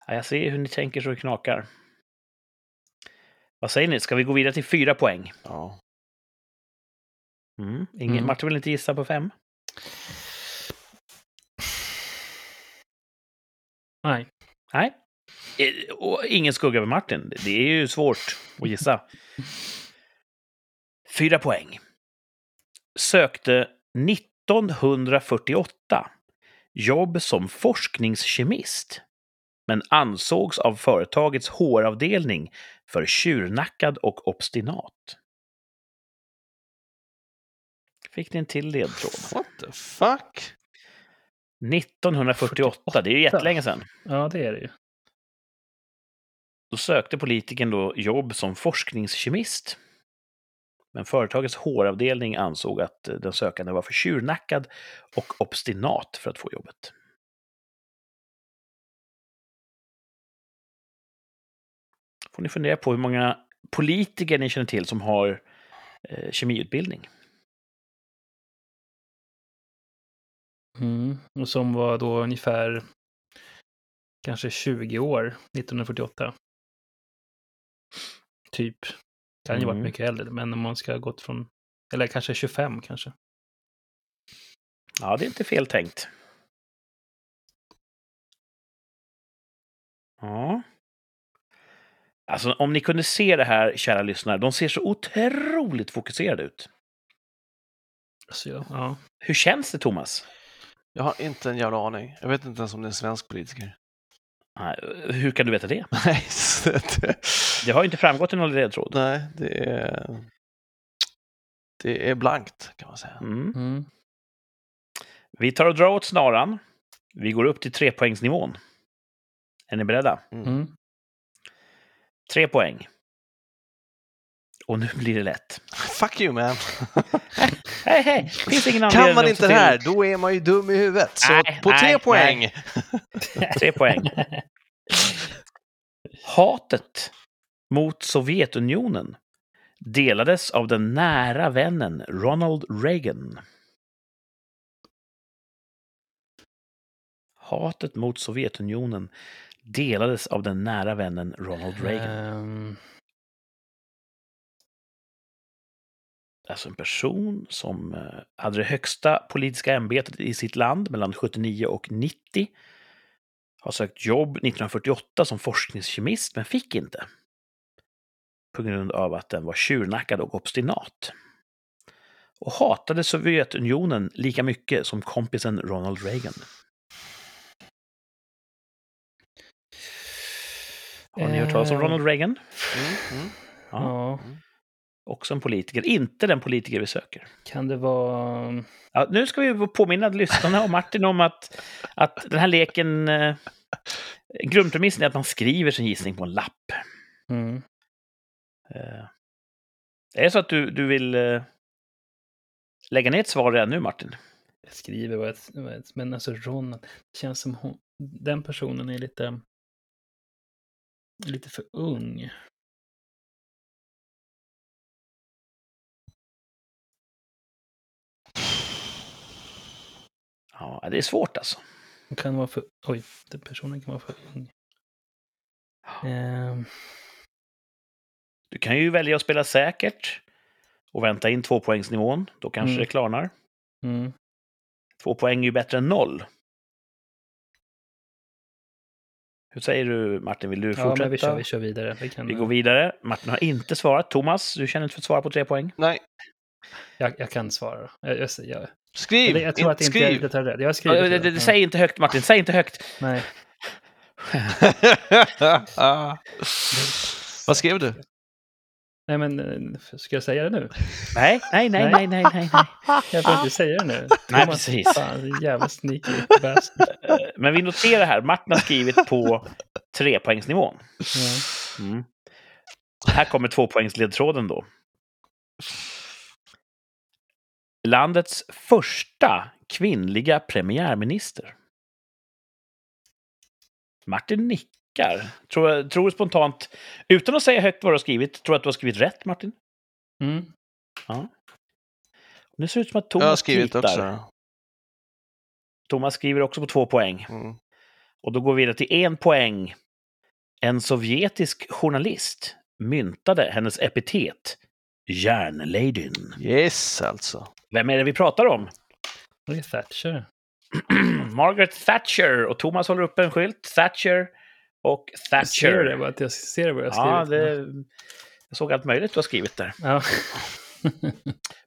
Ja, jag ser hur ni tänker så det knakar. Vad säger ni? Ska vi gå vidare till fyra poäng? Ja. Mm. Ingen, Mm. Martin vill inte gissa på fem? Nej. Nej. Eh, Och ingen skugga över Martin. Det är ju svårt att gissa. Fyra poäng. Sökte 1948 jobb som forskningskemist men ansågs av företagets HR-avdelning för tjurnackad och obstinat. Fick ni en till ledtråd? What the fuck? 1948, det är ju jättelänge sedan. Ja, det är det ju. Då sökte politikern då jobb som forskningskemist. Men företagets HR-avdelning ansåg att eh, den sökande var för tjurnackad och obstinat för att få jobbet. Får ni fundera på hur många politiker ni känner till som har eh, kemiutbildning. Mm. Och som var då ungefär kanske 20 år 1948. Typ. Kan ju varit Mm. mycket äldre, men om man ska ha gått från, eller kanske 25 kanske. Ja, det är inte fel tänkt. Ja. Alltså, om ni kunde se det här, kära lyssnare, de ser så otroligt fokuserade ut. Så ja, ja. Hur känns det, Thomas? Jag har inte en jävla aning. Jag vet inte ens om det är en svensk politiker. Nej, Hur kan du veta det? Nej, det, Det har ju inte framgått i någon ledtråd. nej, det är... Det är blankt, kan man säga. Mm. Mm. Vi tar och drar åt snaran. Vi går upp till trepoängsnivån. Är ni beredda? Mm. Tre poäng. Och nu blir det lätt. Fuck you man! Hej, hej! Finns ingen Kan man inte det här, då är man ju dum i huvudet. Så Nej, på tre nej, poäng! Tre poäng. Hatet mot Sovjetunionen delades av den nära vännen Ronald Reagan. Hatet mot Sovjetunionen delades av den nära vännen Ronald Reagan. Ehm. Alltså en person som eh, hade det högsta politiska ämbetet i sitt land mellan 79 och 90. Har sökt jobb 1948 som forskningskemist, men fick inte. På grund av att den var tjurnackad och obstinat. Och hatade Sovjetunionen lika mycket som kompisen Ronald Reagan. Har ni hört talas om Eh, Ronald Reagan? Mm, mm. Ja. Ja, Också en politiker. Inte den politiker vi söker. kan det vara... Ja, nu ska vi påminna lyssnarna och Martin om att, att den här leken... Eh, grundpremissen är att man skriver sin gissning på en lapp. Mm. Eh, är det så att du, du vill eh, lägga ner ett svar redan nu, Martin? Jag skriver vad jag, vad jag... Men alltså Ronald, det känns som hon... Den personen är lite... Lite för ung. Ja, det är svårt alltså. Hon kan vara för... Oj, den personen kan vara för ung. Ehm, Du kan ju välja att spela säkert och vänta in tvåpoängsnivån. Då kanske Mm. det klarnar. mm. Två poäng är ju bättre än noll. Hur säger du, Martin? Vill du Ja, fortsätta? men vi kör, vi kör vidare. Vi, kan, Vi går vidare. Martin har inte svarat. Thomas, du känner inte för att svara på tre poäng? Nej, Jag, jag kan svara. Jag, jag, jag, skriv! jag, jag tror att inte jag skriv! inte tar rätt. Jag skrivit det, det, det, säg inte högt, Martin. Säg inte högt. Nej. Vad skrev du? Nej, men eh, ska jag säga det nu? Nej, nej, nej, nej, nej, nej. nej. Jag behöver inte säga det nu. Nej, precis. Fan, jävla sneaky. Eh, Men vi noterar här, Martin har skrivit på trepoängsnivån. Mm. Här kommer tvåpoängsledtråden då. Landets första kvinnliga premiärminister. Martin nickar. Tror, tror spontant, utan att säga högt vad du har skrivit, tror att du har skrivit rätt, Martin? Mm. Nu ser det ut som att Jag har Thomas skrivit kritar. också. Thomas skriver också på två poäng. Mm. Och då går vi vidare till en poäng. En sovjetisk journalist myntade hennes epitet Järnladyn. Yes, alltså. Vem är det vi pratar om? Det är Thatcher. Margaret Thatcher. Och Thomas håller upp en skylt. Thatcher och Jag ser det, Thatcher. bara att jag ser vad jag har Ja, skrivit. det, jag såg allt möjligt du har skrivit där. Ja.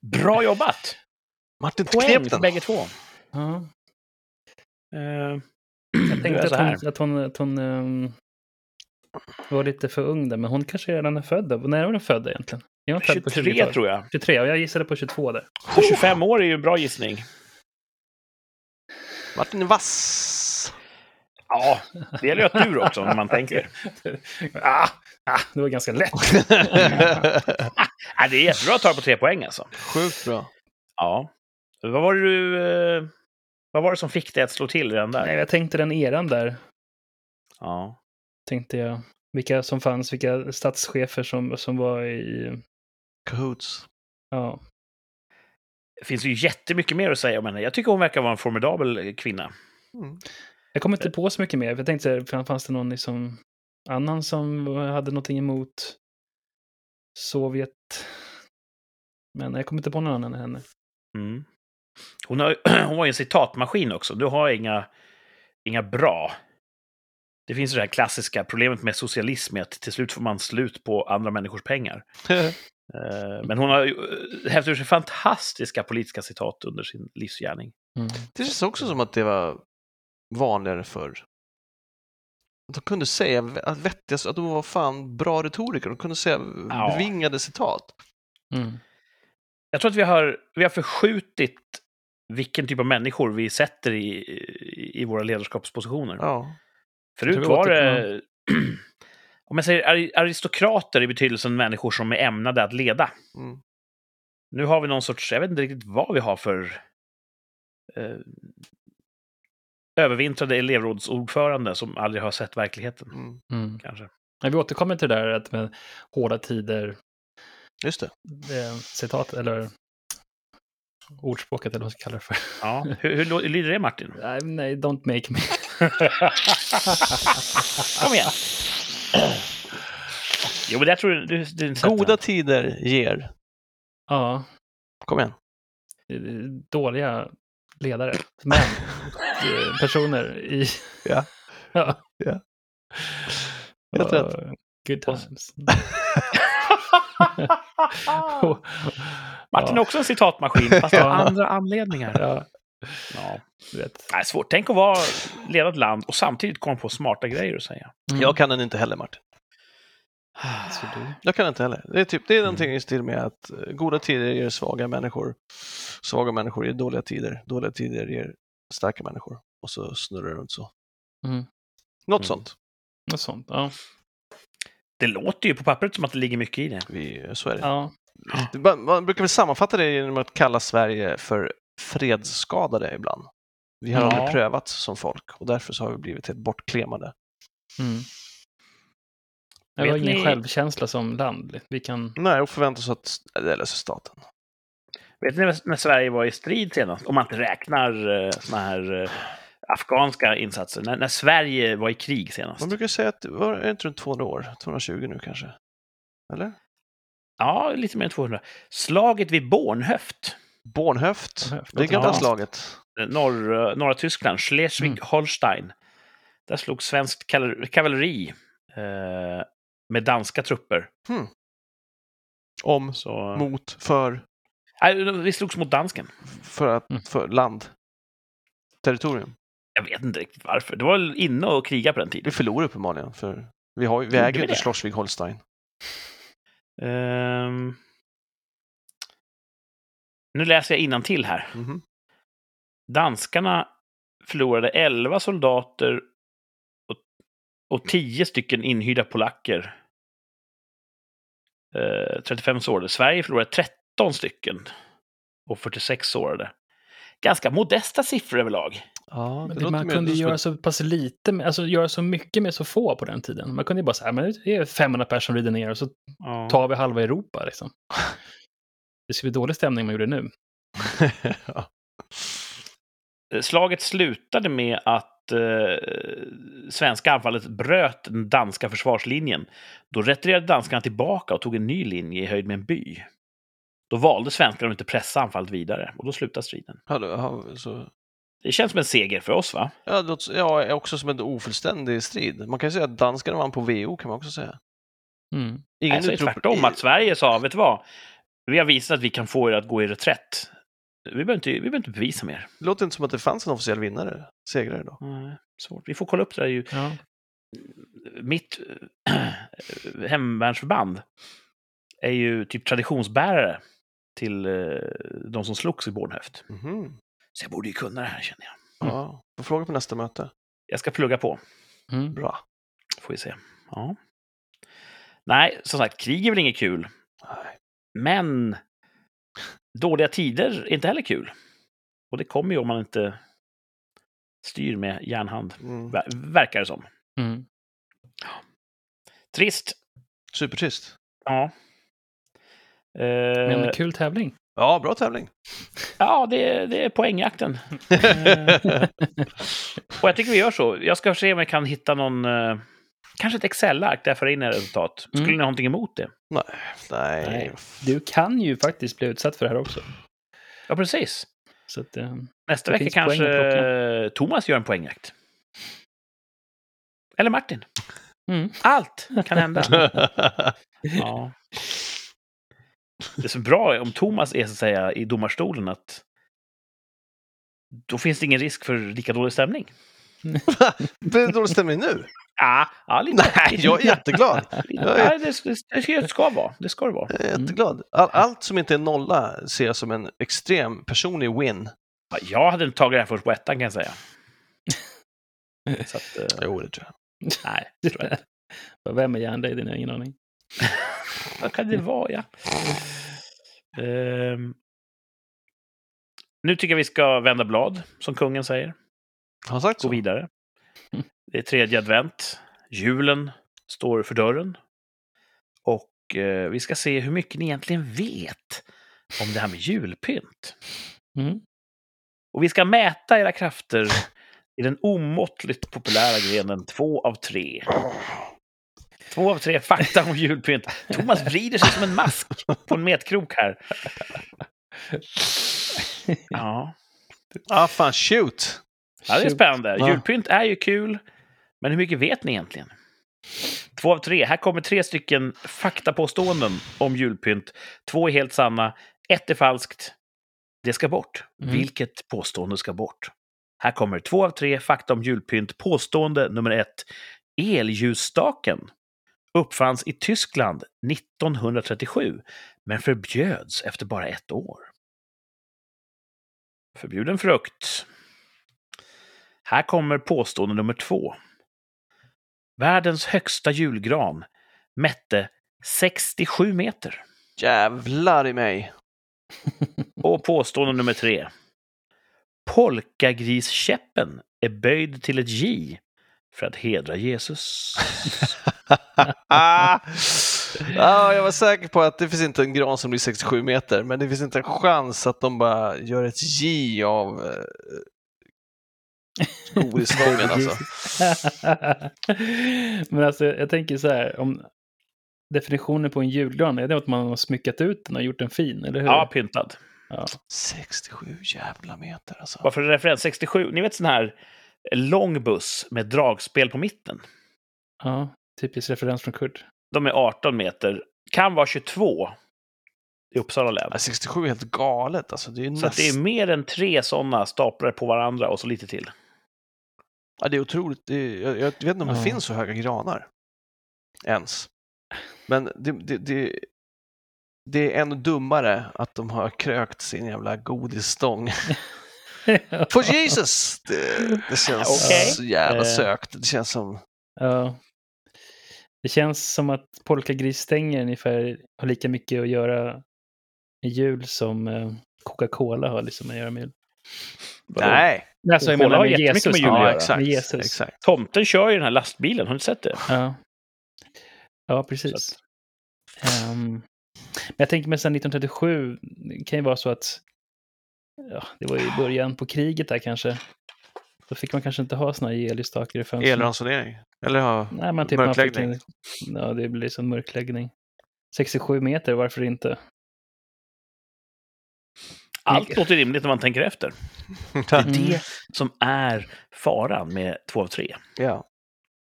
Bra jobbat! Martin Poäng för den. bägge två. ja. Eh, Jag tänkte att hon, att hon, att hon ehm, var lite för ung där, men hon kanske redan är född. När är hon född egentligen? På 23 20-talet? tror jag. 23, och jag gissade på 22 där. Så 25 år är ju en bra gissning. Martin vass. Ja, det gäller ju att du också, om man tänker. ah, ah, det var ganska lätt. Ja, det är jättebra att ta på tre poäng alltså. Sjukt bra. Ja. Vad var det du... eh, Vad var det som fick dig att slå till redan där? Nej, jag tänkte den eran där. Ja. Tänkte jag. Vilka som fanns, vilka statschefer som, som var i... Cahoots. Ja, Det finns ju jättemycket mer att säga om henne. Jag tycker hon verkar vara en formidabel kvinna. Mm. Jag kommer inte på så mycket mer. Jag tänkte, fan, fanns det någon liksom annan som hade någonting emot Sovjet? Men jag kommer inte på någon annan än henne. Mm. Hon, har, hon var ju en citatmaskin också. Du har inga, inga bra. Det finns ju det här klassiska problemet med socialism, att till slut får man slut på andra människors pengar. Eh, Men hon har ju eh, hävt ur sig fantastiska politiska citat under sin livsgärning. Mm. Det känns också som att det var vanligare förr. Att de kunde säga vä- vettiga, att de var fan bra retoriker. De kunde säga Ja. bevingade citat. Mm. Jag tror att vi har, vi har förskjutit vilken typ av människor vi sätter i, i- våra ledarskapspositioner. Ja. Förut var det, om jag säger ari- aristokrater i betydelsen människor som är ämnade att leda. Mm. Nu har vi någon sorts, jag vet inte riktigt vad vi har för eh, övervintrade elevrådsordförande som aldrig har sett verkligheten, Mm. Mm. kanske. Men vi återkommer till det där att med hårda tider, Just det. eh, citat eller ordspråket eller vad man ska kalla det för. Ja. Hur, hur lyder det, Martin? Nej, nej, don't make me. Kom igen! Jo, men jag tror du, du, Goda tider ger. Ja, Kom igen. dåliga ledare, men personer i... Ja. ja. Ja. Helt rätt. Good times. Martin är också en citatmaskin, fast av andra anledningar. Ja, Ja. du vet. Nej, svårt. Tänk att vara leda ett land och samtidigt komma på smarta grejer att säga. Mm. Jag kan den inte heller, Martin. Så du, Jag kan inte heller. Det är, typ, det är Mm. någonting i stil med att eh, goda tider ger svaga människor. Svaga människor ger dåliga tider. Dåliga tider ger starka människor. Och så snurrar det runt så. Mm. Något Mm. sånt. något sånt. Ja. Det låter ju på pappret som att det ligger mycket i det. Vi, så är det. ja. Man brukar väl sammanfatta det genom att kalla Sverige för fredsskadade ibland. Vi har Ja. aldrig prövat som folk och därför så har vi blivit helt bortklemade. Mm. Det har ingen ni- självkänsla som land. Vi kan... Nej, och förväntar oss att det löser staten. Vet ni när Sverige var i strid senast? Om man inte räknar eh, såna här eh, afghanska insatser. När, när Sverige var i krig senast. Man brukar säga att det var är det inte runt 200 år, 220 nu kanske? Eller? Ja, lite mer än 200. Slaget vid Bornhöft. Bornhöft, Bornhöft, det gamla ja. slaget. eh, Norr, eh, norra Tyskland, Schleswig-Holstein. Där slog svenskt kavalleri eh, med danska trupper. Om, Så, mot, för, nej, vi slogs mot dansken. för, att, Mm. för land. Territorium. Jag vet inte riktigt varför. Det var väl inne och kriga på den Vi tiden. förlorar uppenbarligen, för vi, har, ju- vi äger vi inte? Schleswig-Holstein. Ehm, nu läser jag till här. Mhm. Danskarna förlorade 11 soldater och, och 10 stycken inhyrda polacker. Eh, 35 sårade. Sverige förlorade 13 stycken och 46 sårade. Ganska modesta siffror överlag. Ja, Men det man kunde göra så pass lite, med, alltså göra så mycket med så få på den tiden. Man kunde ju bara säga, men det är 500 personer som rider ner och så tar vi halva Europa liksom. Det skulle bli dålig stämning om man gjorde det nu. ja. Eh, Slaget slutade med att eh, svenska anfallet bröt den danska försvarslinjen. Då retirerade danskarna tillbaka och tog en ny linje i höjd med en by. Då valde svenskarna att inte pressa anfallet vidare och då slutade striden. Ja, så, Det känns som en seger för oss, va? ja, det ja, också som en ofullständig strid. Man kan ju säga att danskarna vann på VO, kan man också säga. Mm. Ingen Jag säger utrop- tvärtom, att Sverige sa, vet du vad? Vi har visat att vi kan få er att gå i reträtt. Vi behöver inte, vi behöver inte bevisa mer. Det låter inte som att det fanns en officiell vinnare, segrare då. Nej, svårt. Vi får kolla upp det där. Ju. Ja. Mitt äh, hemvärnsförband är ju typ traditionsbärare till eh, de som slogs i Bornhöft. Mhm. Så jag borde ju kunna det här, känner jag. Ja, får fråga på nästa möte. Jag ska plugga på, Mm. Bra. får vi se. Ja. Nej, som sagt, krig är väl inget kul. Nej. Men dåliga tider är inte heller kul. Och det kommer ju om man inte styr med järnhand, Mm. ver- verkar det som. Mm. Trist. Supertrist. Ja. Men Eh, en kul tävling. Ja, bra tävling. ja, det, är- det är poängjakten. Och jag tycker vi gör så. Jag ska se om jag kan hitta någon, eh, kanske ett Excel-ark där jag får in resultat. Skulle Mm. ni ha någonting emot det? Nej, nej. Nej. Du kan ju faktiskt bli utsatt för det här också. Ja, precis. Så att, eh, Nästa vecka kanske Thomas gör en poängjakt. Eller Martin. mm. Allt kan hända. ja. Det är så bra om Thomas är så att säga i domarstolen att då finns det ingen risk för lika dålig stämning. Blir det dålig stämning nu? Ja, ja lite. Nej, jag är jätteglad. Jag är, Ja, det, det, det ska- vara. Det ska det vara. jag är jätteglad. All, allt som inte är nolla ser jag som en extrem personlig win. Ja, Jag hade inte tagit här först på ettan kan jag säga. Så att, eh, Jo, det tror jag. nej, det tror jag inte. Vem är järnladyn? Jag har ingen aning. Vad kan det vara, ja? Ehm. nu tycker jag vi ska vända blad, som kungen säger. Har han sagt Gå så? vidare. Det är tredje advent. Julen står för dörren. Och eh, vi ska se hur mycket ni egentligen vet om det här med julpynt. Mm. Och vi ska mäta era krafter i den omåttligt populära grenen två av tre. Två av tre fakta om julpynt. Thomas vrider sig som en mask på en metkrok här. Ja. Ah, fan, shoot! Ja, det är spännande. Ja. Julpynt är ju kul, men hur mycket vet ni egentligen? Två av tre. Här kommer tre stycken faktapåståenden om julpynt. Två är helt sanna, ett är falskt. Det ska bort. Mm. Vilket påstående ska bort? Här kommer två av tre fakta om julpynt. Påstående nummer ett. Elljusstaken uppfanns i Tyskland 1937, men förbjöds efter bara ett år. Förbjuden frukt. Här kommer påstående nummer två. Världens högsta julgran mätte 67 meter. Jävlar i mig. Och påstående nummer tre. Polkagriskäppen är böjd till ett J för att hedra Jesus. ah, jag var säker på att det finns inte en gran som blir 67 meter, men det finns inte en chans att de bara gör ett J av godisstången alltså. Men alltså, jag tänker så här, om definitionen på en julgran, är det att man har smyckat ut den och gjort den fin, eller hur? Ja, pyntad. Ja. 67 jävla meter alltså. Bara för referens, 67. Ni vet sån här lång buss med dragspel på mitten. ja typisk referens från Kurt. De är 18 meter. Kan vara 22 i Uppsala län. Ja, 67 är helt galet alltså. Det är, Så att det är näst... mer än tre sådana staplar på varandra och så lite till. ja, det är otroligt. Det är... Jag, jag vet inte om det Ja. finns så höga granar. Ens. Men det, det, det, det är ännu dummare att de har krökt sin jävla godisstång på Jesus! Det, det känns Okej. så jävla Eh. sökt. Det känns som... Ja. Det känns som att polkagrisstänger ungefär har lika mycket att göra jul som eh, Coca-Cola har liksom att göra med jul. Nej! Alltså, jag menar har med jättemycket Jesus. med jul att ja, exakt. Med Jesus. exakt. Tomten kör ju den här lastbilen, har ni sett det? Ja, ja precis. Ehm, men jag tänker mig sedan 1937, det kan ju vara så att ja, det var ju i början på kriget där kanske. Då fick man kanske inte ha såna här elljusstakar i fönstren. Elransonering. Eller ha Nej, men typ man fick mörkläggning. en, Ja, det blir som mörkläggning. 67 meter, varför inte? Allt låter rimligt när man tänker efter. Det är det som är faran med två av tre. ja.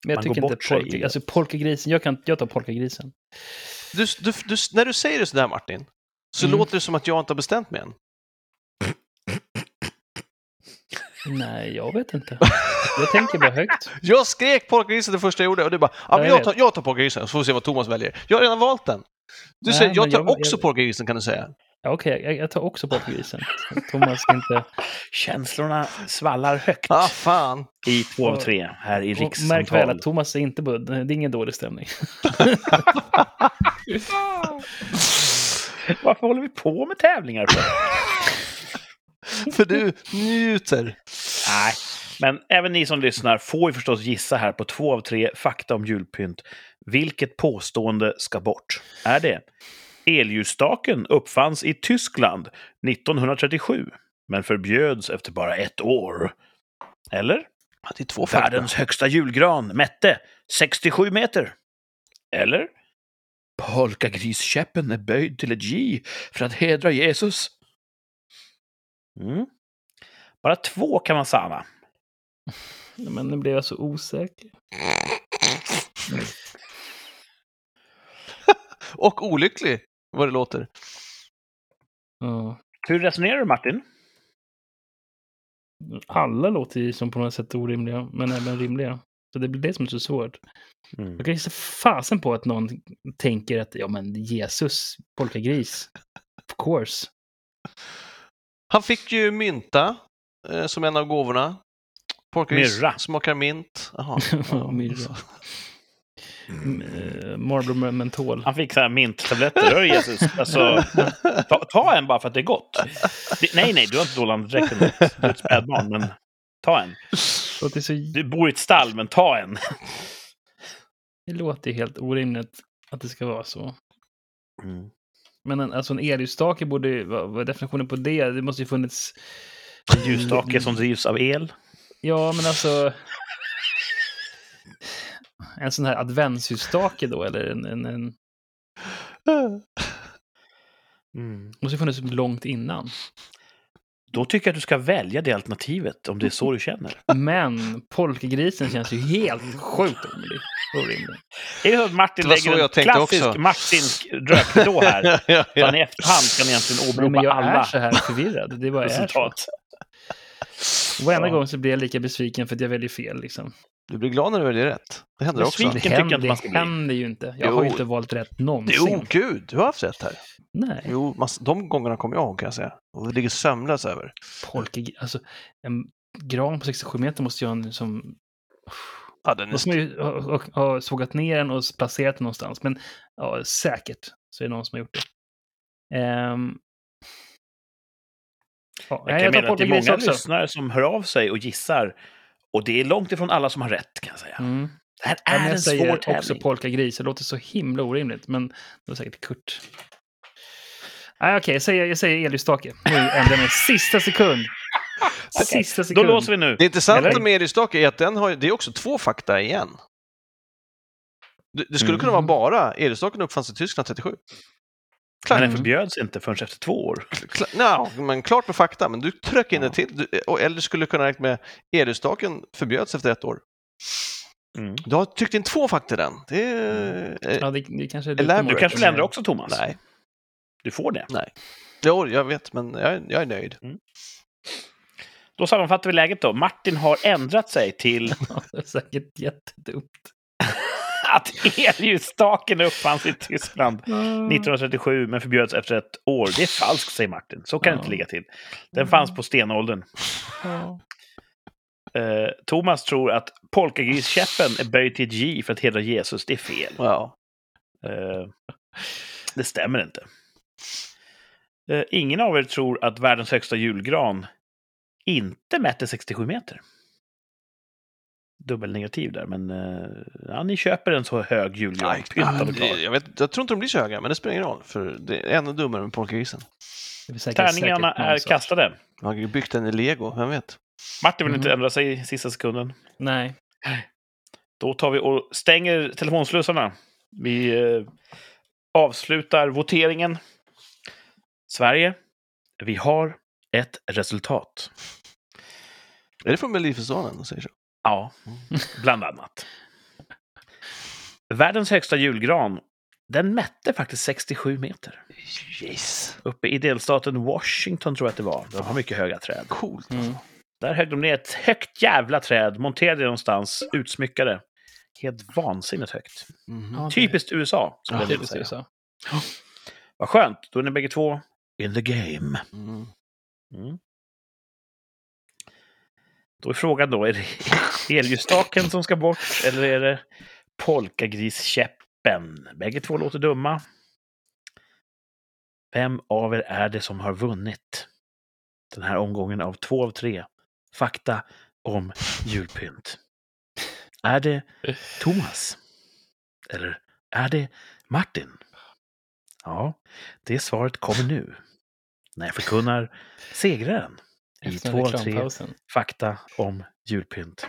Men jag Man tycker går inte polka, alltså polkagrisen, jag, kan, jag tar polkagrisen. du, du, du, när du säger det sådär Martin, så Mm. låter det som att jag inte har bestämt mig än. Nej, jag vet inte. Jag tänker bara högt. Jag skrek polkagrisen det första jag gjorde och du bara, ja, men jag tar, jag tar polkagrisen så får vi se vad Thomas väljer. Jag har redan valt den. Du Nej, säger, jag tar jag- också jag- polkagrisen kan du säga. Ja, Okej, jag, jag tar också polkagrisen. Thomas ska inte... Känslorna svallar högt Ah, fan. i två av tre här i Och Märk rikssamtal. väl att Thomas är inte budd. Det är ingen dålig stämning. Varför håller vi på med tävlingar? För? För du njuter. Nej, men även ni som lyssnar får ju förstås gissa här på två av tre fakta om julpynt. Vilket påstående ska bort? Är det elljusstaken uppfanns i Tyskland 1937 men förbjöds efter bara ett år? Eller Ja, Det är två världens högsta julgran mätte 67 meter? Eller polkagriskäppen är böjd till ett J för att hedra Jesus? Mm. Bara två kan man sanna. Men nu blev jag så osäker. Och olycklig, vad det låter. Ja. Hur resonerar du Martin? Alla låter ju som på något sätt orimliga, men även rimliga. Så det blir det som är så svårt. Mm. Jag kan ju se fasen på att någon tänker att ja, men Jesus, polkagris. Of course. Han fick ju mynta eh, som en av gåvorna. Polkagris smakar mint. Jaha. Ja, myrra. Mm, eh, Marlboro mentol. Han fick så här minttabletter. Jesus? Alltså, ta, ta en bara för att det är gott. Det, nej, nej, du har inte dålig andedräkt. ändå. Du är ett spädbarn, men ta en. Så, Du bor i ett stall, men ta en. det låter ju helt orimligt att det ska vara så. Men en, alltså en elljusstake borde ju, vad, vad är definitionen på det? Det måste ju funnits... En ljusstake som drivs av el. Ja, men alltså... En sån här adventsljusstake då, eller en... en, en Mm. måste funnits långt innan. Då tycker jag att du ska välja det alternativet, om det är så du känner. Men polkagrisen känns ju helt sjukt orimlig. orimlig. Är det så att Martin Det lägger en klassisk också. Martinsk rökridå här? ja, Så ja. han i efterhand kan egentligen åberopa men jag alla är så här förvirrad. Det bara är så. Varenda Ja. gång så blir jag lika besviken för att jag väljer fel. Liksom. Du blir glad när du väljer rätt. Det händer också. Det tycker jag inte händer, man ska det händer ju inte. Jag har ju Jo. inte valt rätt någonsin. Jo, gud, du har haft rätt här. Nej. Jo, mass- de gångerna kommer jag ihåg kan jag säga. Och det ligger sömnlös över. Polka, alltså, en gran på 67 meter måste ju ha en som... Ja, den är måste man ju ha, ha, ha sågat ner den och placerat den någonstans. Men ja, säkert så är det någon som har gjort det. Ehm. ja, Jag nej, kan tar mena att det är många också. lyssnare som hör av sig och gissar. Och det är långt ifrån alla som har rätt, kan jag säga. Mm. Det här Ja, men är en jag svår säger också tävling. polkagris. Det låter så himla orimligt, men det var säkert Kurt. Nej, okej, jag säger, jag säger elljusstake. Nu ändrar jag mig. Sista sekund. Sista Då sekund. låser vi nu. Det intressanta Eller? med Eriksdake är att den har, det är också två fakta igen. Det, det skulle Mm. kunna vara bara Eriksdaken uppfanns i Tyskland 37. Men Klart, den förbjöds inte förrän efter två år. kla, no, men klart med fakta, men du trycker in Ja. det till. Du, och- eller skulle kunna räkna med Eriksdaken förbjöds efter ett år. Mm. Du har tryckt in två fakta i den. Det är... eh, Ja, det, det kanske är Elaborate. lite Du kanske vill ändra också, Thomas? Nej, Du får det. jo, jag vet, men jag, är- jag är nöjd. Då sammanfattar vi läget då. Martin har ändrat sig till det är säkert jättedumt. att elljusstaken uppfanns i Tyskland 1937 men förbjöds efter ett år. Det är falskt, säger Martin. Så kan det inte ligga till. Den fanns på stenåldern. Eh, Thomas tror att polkagriskäppen är böjd till ett J för att hedra Jesus. Det är fel. Eh, det stämmer inte. Eh, ingen av er tror att världens högsta julgran inte mätte 67 meter. Dubbelnegativ där, men eh, ja, ni köper en så hög julgran. Nej, jag, vet, jag tror inte de blir så höga, men det spelar ingen roll. För det är ännu dummare med polkagrisen. Tärningarna är sorts- kastade. Man har byggt den i lego, vem vet? Martin vill inte Mhm. ändra sig i sista sekunden. Nej. Då tar vi och stänger telefonslussarna. Vi eh, avslutar voteringen. Sverige, vi har ett resultat. Är det från Melodifestivalen? Säger så? Ja, bland annat. Världens högsta julgran, den mätte faktiskt 67 meter. Yes. Uppe i delstaten Washington tror jag att det var. De har mycket höga träd. Coolt. Mm. Där högg de ner ett högt jävla träd, monterade det någonstans, utsmyckade. Helt vansinnigt högt. Det- Typiskt USA, skulle Ja, är säga. så. Vad skönt, då är ni bägge två in the game. Mm. Mm. Då är frågan då, är det elljusstaken som ska bort eller är det polkagriskäppen? Bägge två låter dumma. Vem av er är det som har vunnit den här omgången av två av tre fakta om julpynt? Är det Thomas? Eller är det Martin? Ja, det svaret kommer nu. När jag förkunnar segraren i två av tre fakta om julpynt.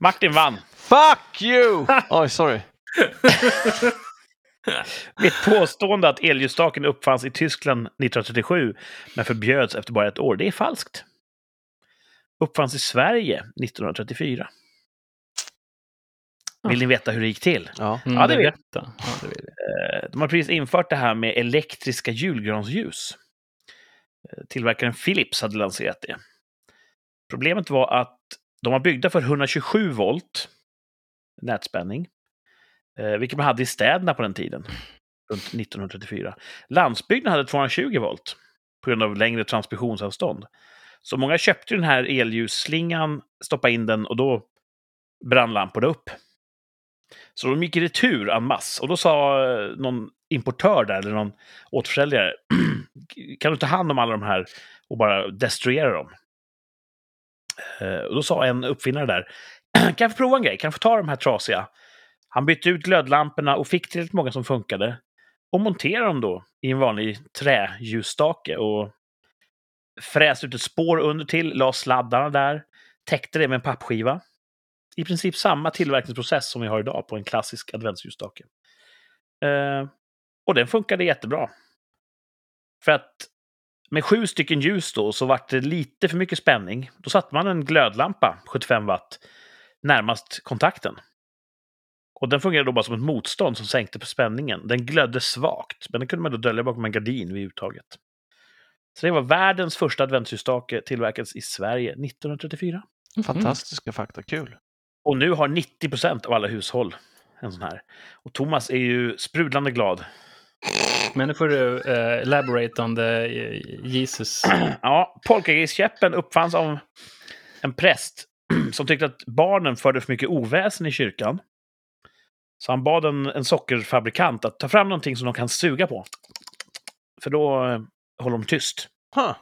Martin vann. Fuck you! Oj, sorry. Mitt påstående att elljusstaken uppfanns i Tyskland 1937 men förbjöds efter bara ett år, det är falskt. Uppfanns i Sverige 1934. Vill ni veta hur det gick till? Ja. Mm, Ja, det vill jag. berätta. Ja, det vill jag. Eh, De har precis infört det här med elektriska julgransljus. Eh, Tillverkaren Philips hade lanserat det. Problemet var att de var byggda för 127 volt nätspänning, eh, vilket man hade i städerna på den tiden, runt 1934. Landsbygden hade 220 volt på grund av längre transmissionsavstånd. Så många köpte den här elljusslingan, stoppade in den och då brann lamporna upp. Så de gick i retur en masse. Och då sa eh, någon importör där, eller någon återförsäljare, kan du ta hand om alla de här och bara destruera dem? Eh, Och då sa en uppfinnare där, kan jag få prova en grej? Kan jag få ta de här trasiga? Han bytte ut glödlamporna och fick tillräckligt många som funkade. Och monterade dem då i en vanlig träljusstake och fräste ut ett spår under till, la sladdarna där, täckte det med en pappskiva. i princip samma tillverkningsprocess som vi har idag på en klassisk adventsljusstake. Eh, och den funkade jättebra. För att med sju stycken ljus då så vart det lite för mycket spänning. Då satte man en glödlampa, 75 watt, närmast kontakten. Och den fungerade då bara som ett motstånd som sänkte på spänningen. Den glödde svagt, men den kunde man då dölja bakom en gardin vid uttaget. Så det var världens första adventsljusstake, tillverkades i Sverige 1934. Mhm. Fantastiska fakta, kul. Och nu har 90 procent av alla hushåll en sån här. Och Thomas är ju sprudlande glad. Men nu får du eh, elaborate on the eh, Jesus. Ja, polkagriskäppen uppfanns av en präst som tyckte att barnen förde för mycket oväsen i kyrkan. Så han bad en, en sockerfabrikant att ta fram någonting som de kan suga på. För då eh, håller de tyst. Huh.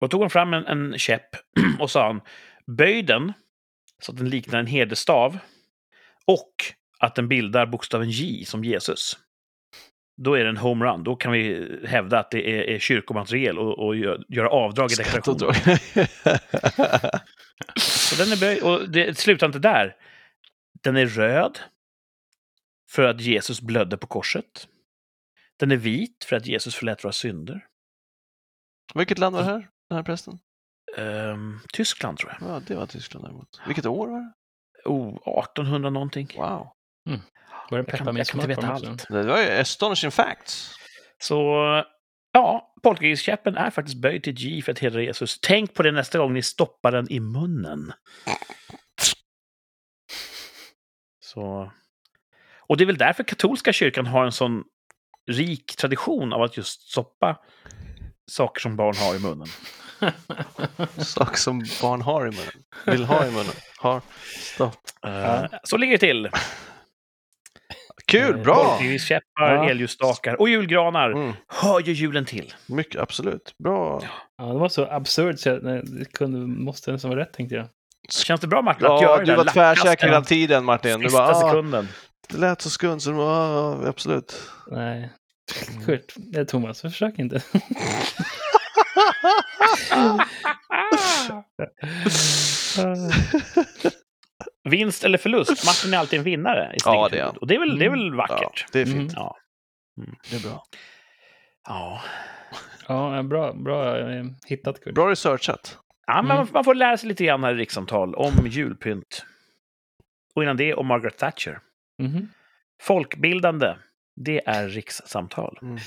Då tog han fram en, en käpp och sa han, böj den så att den liknar en herdestav och att den bildar bokstaven J som Jesus. Då är det en homerun. Då kan vi hävda att det är, är kyrkomaterial och, och gö- göra avdrag i deklarationen. Så den är böj och det slutar inte där. Den är röd för att Jesus blödde på korset. Den är vit för att Jesus förlät våra synder. Vilket land var det här? Den här prästen? Ehm, Tyskland tror jag. Ja, det var Tyskland däremot. Vilket år var det? Oh, 1800 någonting. Wow. Var det pepparmintsmak på allt. Det var ju astonishing facts. Så ja, polkagriskäppen är faktiskt böjd till G för att hedra Jesus. Tänk på det nästa gång ni stoppar den i munnen. Så... Och det är väl därför katolska kyrkan har en sån rik tradition av att just stoppa saker som barn har i munnen. Sak som barn har i munnen. Vill ha i munnen. Har. Stopp. Eh, Så ligger det till. Kul, bra! Polkagriskäppar, Ja. elljusstakar och julgranar. Mm, Hör ju julen till. mycket, absolut. Bra. Ja, det var så absurt så jag, nej, det kunde, måste nästan vara rätt tänkte jag. Känns det bra Martin att Ja, göra det du var tvärsäker hela tiden Martin. Du Sista bara, ah, sekunden. det lät så skumt så bara, ah, absolut. Nej. Kurt, eh, Thomas, försök inte. Vinst eller förlust? Martin är alltid en vinnare i Ja, det är. Och det är väl, det är väl Ja, vackert? det är fint. Ja. Det är bra. Ja. Ja, bra, bra eh, hittat Kurt. Bra researchat. ja men Mm. man får lära sig lite grann här i rikssamtal om julpynt. Och innan det om Margaret Thatcher. Mhm. Folkbildande, det är rikssamtal. Mm.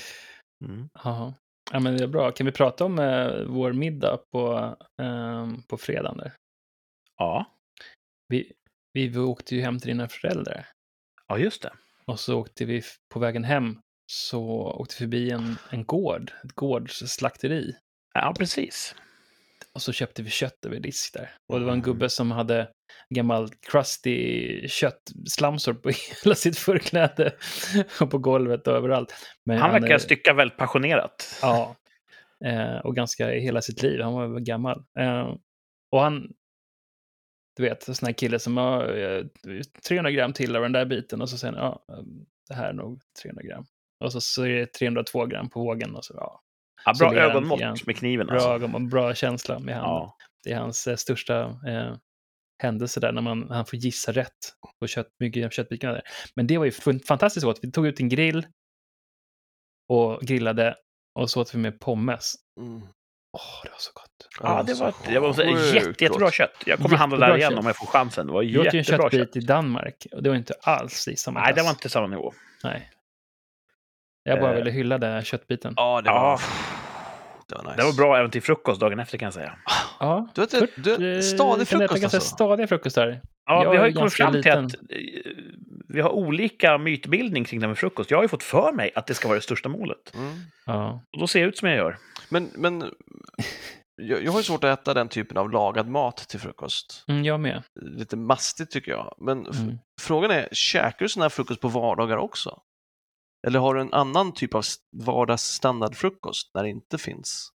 Mm. Ja, men det är bra. Kan vi prata om eh, vår middag på, ehm, på fredagen där? Ja. Vi, vi åkte ju hem till dina föräldrar. ja, just det. Och så åkte vi på vägen hem så åkte vi förbi en, en gård, ett gårdsslakteri. Ja, precis. Och så köpte vi kött över disk där. Och det var en Mm. gubbe som hade gammal crusty köttslamsor på hela sitt förkläde. Och på golvet och överallt. Men Han verkar eh, stycka väldigt passionerat. Ja. Eh, och ganska i hela sitt liv. Han var gammal. Eh, och han, du vet, sån här kille som har eh, 300 gram till av den där biten och så säger han, ja, eh, det här är nog 300 gram. Och så, så är det 302 gram på vågen och så, ja, Ja, Så bra han ögonmått igen. med kniven. bra, Alltså. ögon- bra känsla med handen. Ja. Det är hans eh, största eh, händelse där, när man, han får gissa rätt på kött, mycket köttbitarna där. Men det var ju fantastiskt gott. Vi tog ut en grill och grillade och så åt vi med pommes. Mm. Åh, det var så gott. Ja, det var, det var sjukt jätte, jättebra gott. kött. Jag kommer handla där igen kött. om jag får chansen. Det var Vi åt ju en jättebra köttbit kött. i Danmark och det var inte alls i samma Nej, klass. det var inte samma nivå. Nej. Jag bara Eh. ville hylla den här köttbiten. Ja, det var... Det var nice. Det var bra även till frukost dagen efter kan jag säga. Ja. Du Kurt, du, eh, stadig kan äta frukost ganska alltså. stadiga frukostar. Ja, Jag vi har ju kommit ganska fram till liten. att eh, vi har olika mytbildning kring det här med frukost. Jag har ju fått för mig att det ska vara det största målet. Mm. Ja. Och då ser jag ut som jag gör. Men, men jag, jag har ju svårt att äta den typen av lagad mat till frukost. Mm, jag med. Lite mastigt tycker jag. Men Mm. frågan är, käkar du sån här frukost på vardagar också? Eller har du en annan typ av vardagsstandardfrukost när det inte finns?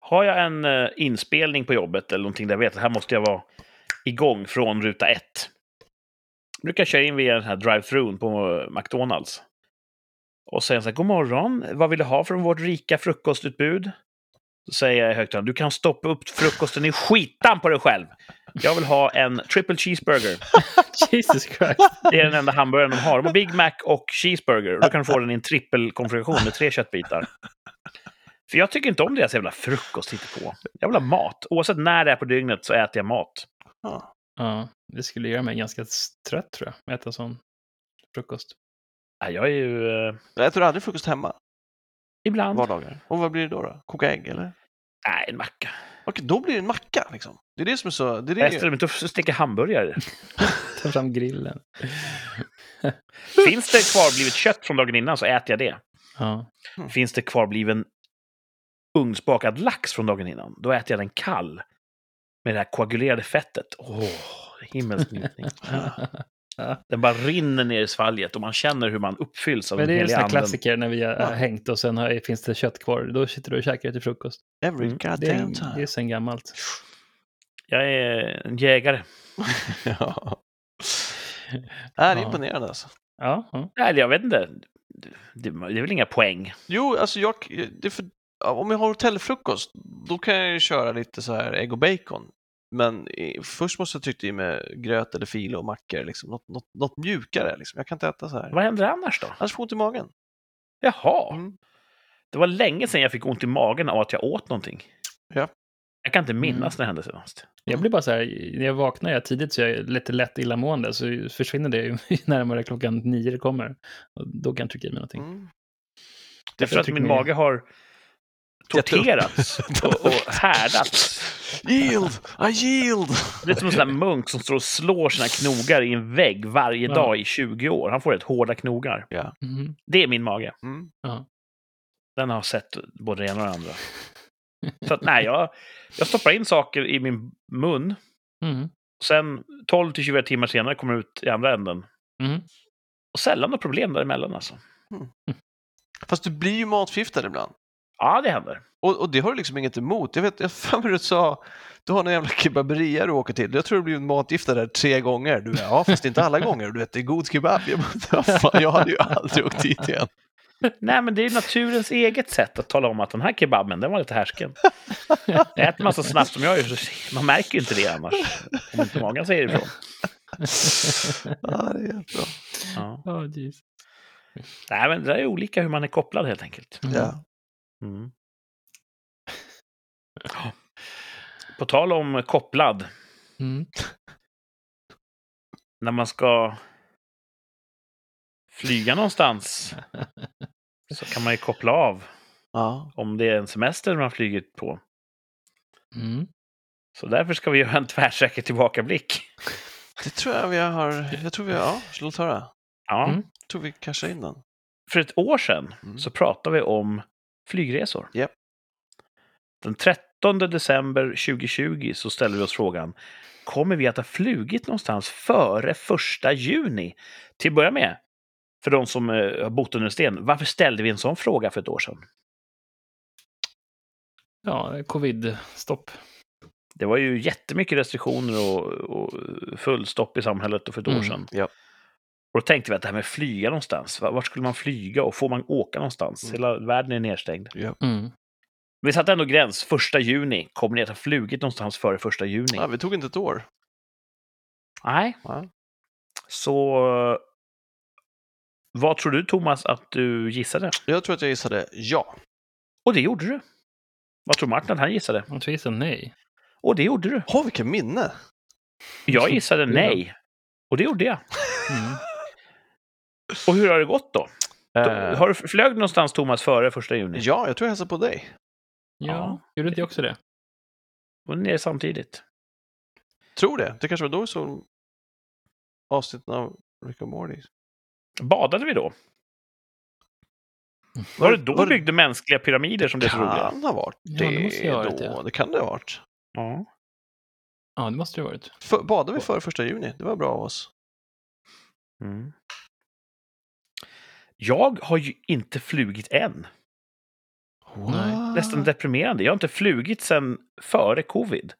Har jag en eh, inspelning på jobbet eller någonting där jag vet att här måste jag vara igång från ruta ett. brukar jag köra in via den här drive-thrun på McDonalds. Och säga så här, god morgon, vad vill du ha från vårt rika frukostutbud? Så säger jag i högtalaren, du kan stoppa upp frukosten i skitan på dig själv. Jag vill ha en triple cheeseburger. Jesus Christ. Det är den enda hamburgaren de har. De har Big Mac och cheeseburger. Då kan du få den i en trippelkonfiguration med tre köttbitar. För jag tycker inte om deras jävla frukost på. Jag vill ha mat. Oavsett när det är på dygnet så äter jag mat. Ja. Ja, det skulle göra mig ganska trött tror jag, att äta sån frukost. Ja, Jag är ju... Eh, Jag äter du aldrig frukost hemma? ibland... Vardagar? Och vad blir det då? då? Koka ägg eller? Nej, en macka. Okej, då blir det en macka liksom. Det är det som är så... Det är Jag det... ställer mig inte och steker hamburgare. Ta fram grillen. Finns det kvarblivet kött från dagen innan så äter jag det. Ja. Finns det kvarbliven ugnsbakad lax från dagen innan, då äter jag den kall. Med det här koagulerade fettet. Åh, himmelsk njutning. Den bara rinner ner i svalget och man känner hur man uppfylls av Men det den är en heliga sån här anden. klassiker när vi har Ja. hängt och sen har, finns det kött kvar. Då sitter du och käkar det till frukost. Every Mm, Det är, goddamn time. det är sen gammalt. Jag är en jägare. ja. Är Ja. imponerande alltså. Ja, ja. Nej, jag vet inte. Det, det är väl inga poäng. Jo, alltså jag, det är för, ja, om jag har hotellfrukost, då kan jag ju köra lite så här ägg och bacon. Men först måste jag trycka i mig gröt eller fil och mackor, liksom. något, något, något mjukare. Liksom. Jag kan inte äta så här. Vad händer annars då? Annars får jag ont i magen. Jaha, Mm. det var länge sedan jag fick ont i magen av att jag åt någonting. Ja. Jag kan inte minnas Mm. när det hände senast. Jag blir bara så här, när jag vaknar jag tidigt så är jag lite lätt illamående, så försvinner det ju närmare klockan nio det kommer. Och då kan jag trycka i mig någonting. Mm. Det är för att min mage har. torterats och, och härdats. Yield! I yield! Det är som en sån där munk som står och slår sina knogar i en vägg varje Ja. dag i 20 år. Han får rätt hårda knogar. Ja. Mhm. Det är min mage. Mm. Den har sett både det ena och det andra. Så att, nej, jag, jag stoppar in saker i min mun. Mhm. Sen 12 till 24 timmar senare kommer det ut i andra änden. Mhm. Och sällan något problem däremellan alltså. Fast du blir ju matförgiftad ibland. Ja, det händer. Och, och det har du liksom inget emot. Jag vet, jag för mig du sa, du har en jävla kebaberia du åker till. Jag tror du blivit matgiftad där tre gånger. Du, ja, fast inte alla gånger. Du vet, det är god kebab. Jag, bara, "Vad fan, jag hade ju aldrig åkt dit igen. Nej, men det är naturens eget sätt att tala om att den här kebaben, den var lite härsken. Äter man så snabbt som jag gör så man märker ju inte det annars. Om inte magen säger ifrån. Ja, det är jättebra. Ja. Jeez. Nej, men det är olika hur man är kopplad helt enkelt. Ja. Mm. På tal om kopplad, Mm. när man ska flyga någonstans så kan man ju koppla av Ja. om det är en semester man flyger på. Mm. Så därför ska vi göra en tvärsäker tillbakablick. Det tror jag vi har, jag tror vi har, ja, låt höra. Ja, Mm. Jag tror vi cashar in den. För ett år sedan Mm. så pratade vi om flygresor. Japp. Den 13 december 2020 så ställde vi oss frågan Kommer vi att ha flugit någonstans före första juni? Till att börja med, för de som eh, har bott under en sten, varför ställde vi en sån fråga för ett år sedan? Ja, covid-stopp. Det var ju jättemycket restriktioner och, och fullstopp i samhället för ett år Mm, sedan. ja. Och då tänkte vi att det här med att flyga någonstans, va- vart skulle man flyga och får man åka någonstans? Mm. Hela världen är nedstängd. Ja. Mm. Vi satte ändå gräns, första juni. Kommer ni att ha flugit någonstans före första juni? ja, vi tog inte ett år. Nej. Ja. Så vad tror du, Thomas, att du gissade? Jag tror att jag gissade ja. Och det gjorde du. Vad tror Martin att han gissade? Jag tror jag gissar nej. Och det gjorde du. Åh, vilket minne! Jag gissade nej. Och det gjorde jag. Mm. Och hur har det gått då? Eh, Har du flög någonstans, Thomas, före första juni? Ja, jag tror jag hälsade på dig. Ja, Ja. gjorde inte jag också det? Och ner samtidigt. Tror det. Det kanske var då vi såg avsnitten av Rick and Morty. Badade vi då? Var det då var byggde mänskliga pyramider som det är så roliga? Kan ha varit Ja, det måste det ha varit, då. ja. Det kan det ha varit. Ja. Ja, det måste det ha varit. För, badade vi före första juni? Det var bra av oss. Mm. Jag har ju inte flugit än. Nej. Nästan deprimerande. Jag har inte flugit sedan före covid.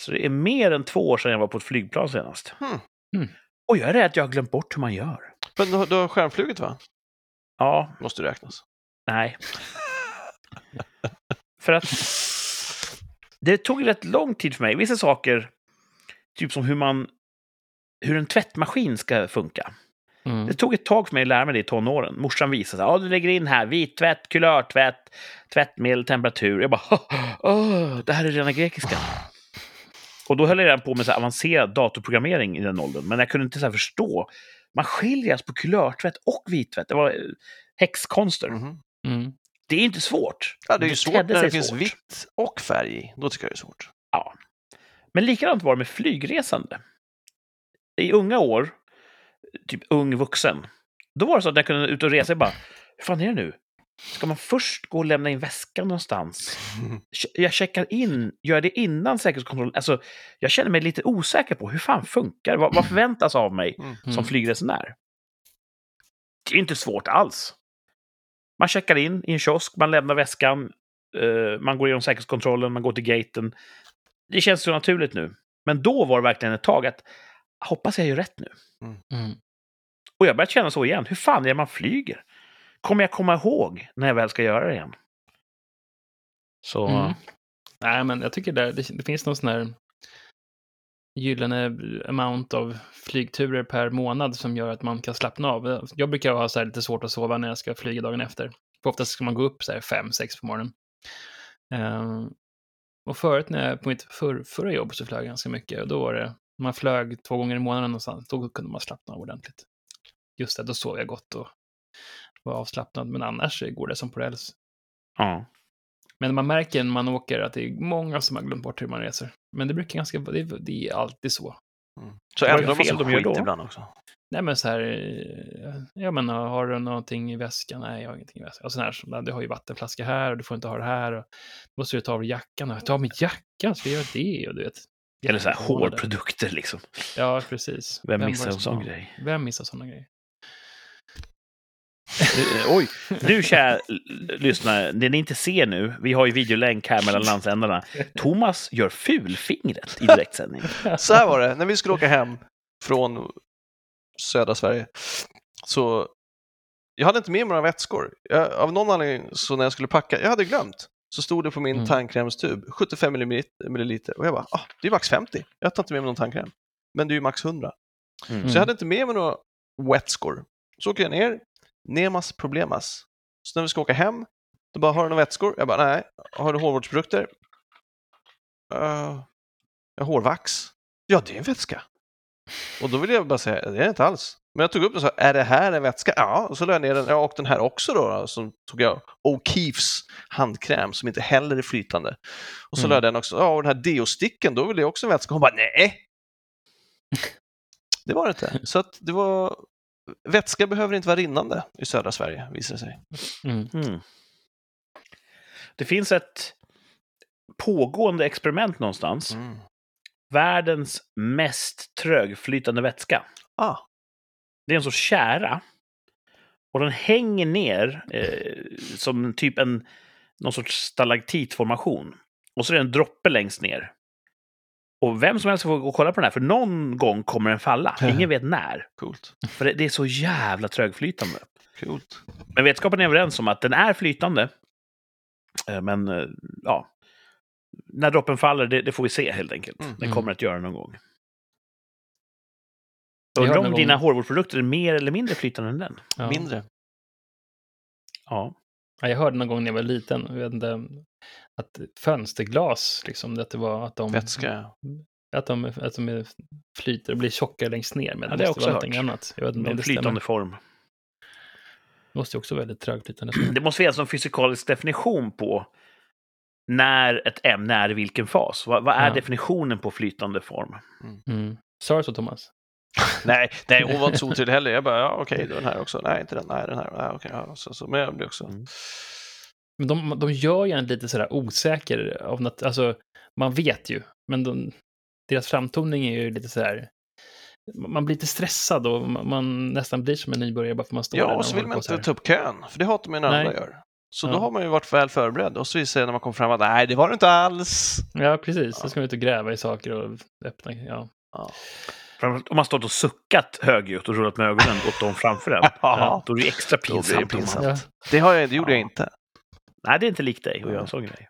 Så det är mer än två år sedan jag var på ett flygplan senast. Hmm. Mm. Och jag är rädd att jag har glömt bort hur man gör. Men du, har- du har skärmflugit va? Ja, Måste räknas. nej. För att det tog rätt lång tid för mig. Vissa saker typ som hur man hur en tvättmaskin ska funka. Mm. Det tog ett tag för mig att lära mig det i tonåren. Morsan visade att ja, du lägger in här vittvätt, kulörtvätt, tvättmedel, temperatur. Jag bara, åh, det här är rena grekiska. Och då höll jag redan på med så här avancerad datorprogrammering i den åldern. Men jag kunde inte så här förstå. Man skiljer alltså på kulörtvätt och vittvätt. Det var eh, häxkonster. Mhm. Mm. Det är inte svårt. Ja, det är ju Det svårt när det finns svårt. vitt och färg i. Då tycker jag det är svårt. Ja. Men likadant var det med flygresande. I unga år, typ ung vuxen, då var det så att jag kunde ut och resa och bara, hur fan är det nu? Ska man först gå och lämna in väskan någonstans? Jag checkar in, gör jag det innan säkerhetskontrollen? Alltså, jag känner mig lite osäker på hur fan funkar? Vad, vad förväntas av mig Mm. som Mm. flygresenär? Det är inte svårt alls. Man checkar in i en kiosk, man lämnar väskan, eh, man går igenom säkerhetskontrollen, man går till gaten. Det känns så naturligt nu. Men då var det verkligen ett tag att hoppas jag gör rätt nu. Mm. Och jag börjat känna så igen. Hur fan är det man flyger? Kommer jag komma ihåg när jag väl ska göra det igen? Så... Mm. Nej, men jag tycker där, det, det finns någon sån här gyllene amount av flygturer per månad som gör att man kan slappna av. Jag brukar ha så här lite svårt att sova när jag ska flyga dagen efter. För oftast ska man gå upp så här fem, sex på morgonen. Ehm, och förut när jag, på mitt för, förra jobb så flög jag ganska mycket. Och då var det, man flög två gånger i månaden någonstans, då kunde man slappna av ordentligt. Just det, då sov jag gott och var avslappnad. Men annars går det som på räls. Ja. Men man märker när man åker att det är många som har glömt bort hur man reser. Men det brukar ganska, det, är- det är alltid så. Mm. Så Vad är det ändrar man fel sig de gör skit då? ibland också. Nej men så här, eh, ja men har du någonting i väskan? Nej, jag har ingenting i väskan. Och så här, så, du har ju vattenflaska här och du får inte ha det här. Och, då måste du ta av dig jackan. Och, ta av mig jackan, ska jag göra det? Och du vet. Eller så här hårprodukter liksom. Ja, precis. Vem var missar en som- sån grej? Vem missar sådana grejer? Eh, Oj, nu kära lyssnare, det ni inte ser nu, vi har ju videolänk här mellan landsändarna. Thomas gör fulfingret i direktsändning. Så här var det, när vi skulle åka hem från södra Sverige. Så jag hade inte med mig några vätskor. Jag, av någon anledning, så när jag skulle packa, jag hade glömt. Så stod det på min Mm. tandkrämstub 75 milliliter och jag bara, ah, det är max 50. Jag tar inte med mig någon tandkräm. Men det är ju max 100. Mm. Så jag hade inte med mig några vätskor. Så åker jag ner, nemas problemas. Så när vi ska åka hem, då bara, har du några vätskor? Jag bara, nej. Har du hårvårdsprodukter? Uh, jag har hårvax. Ja, det är en vätska. Och då vill jag bara säga, det är det inte alls. Men jag tog upp den och sa, är det här en vätska? Ja, och så la jag ner den. Ja, och den här också då. Så tog jag O'Keeffes handkräm som inte heller är flytande. Och så Mm. la jag den också. Ja, och den här deosticken, då vill jag också en vätska. Hon bara, nej! Det var det inte. Så att det var... Vätska behöver inte vara rinnande i södra Sverige, visar det sig. Mm. Mm. Det finns ett pågående experiment någonstans. Mm. Världens mest trögflytande vätska. Ah, Det är en sorts kära. Och den hänger ner eh, som typ en någon sorts stalaktitformation. Och så är det en droppe längst ner. Och vem som helst får gå och kolla på den här, för någon gång kommer den falla. Ingen vet när. coolt. För det, det är så jävla trögflytande. Coolt. Men vetenskapen är överens om att den är flytande. Eh, Men eh, ja, när droppen faller, det, det får vi se helt enkelt. Mm. Den kommer att göra någon gång. Jag Undrar om någon dina hårvårdsprodukter är mer eller mindre flytande än den? Ja. Mindre. Ja. Ja, jag hörde någon gång när jag var liten, jag vet inte, att fönsterglas, liksom, att det var att de, Vätska. att de, att de flyter och blir tjockare längst ner. Men Ja, det har jag också någonting hört. annat. Jag vet inte om det flytande stämmer. form. Det måste ju också vara väldigt trögflytande. Det måste finnas någon fysikalisk definition på när ett ämne är i vilken fas. Vad, vad är Ja. definitionen på flytande form? Mm. Sa du så, Thomas? Nej, nej, hon var inte så otydlig heller. Jag bara, ja okej, då den här också. Nej, inte den. Nej, den här. Nej, okej, ja, så, så. Men jag blir också... Mm. Men de, de gör ju en lite sådär osäker av något, alltså man vet ju, men de, deras framtoning är ju lite sådär, man blir lite stressad och man, man nästan blir som en nybörjare bara för man står där Ja, och så vill man så inte ta upp kön, för det hatar man ju när andra gör. Så Ja. då har man ju varit väl förberedd och så visar det när man kommer fram att nej, det var det inte alls. Ja, precis. Ja. Då ska man ut och gräva i saker och öppna, ja. Ja. Om man stått och suckat högljutt och rullat med ögonen åt dem framför en. Ja. Då är det extra blir det pinsamt. pinsamt. Ja. Det, har jag, det gjorde jag Ja. inte. Nej, det är inte likt dig att göra en sån grej.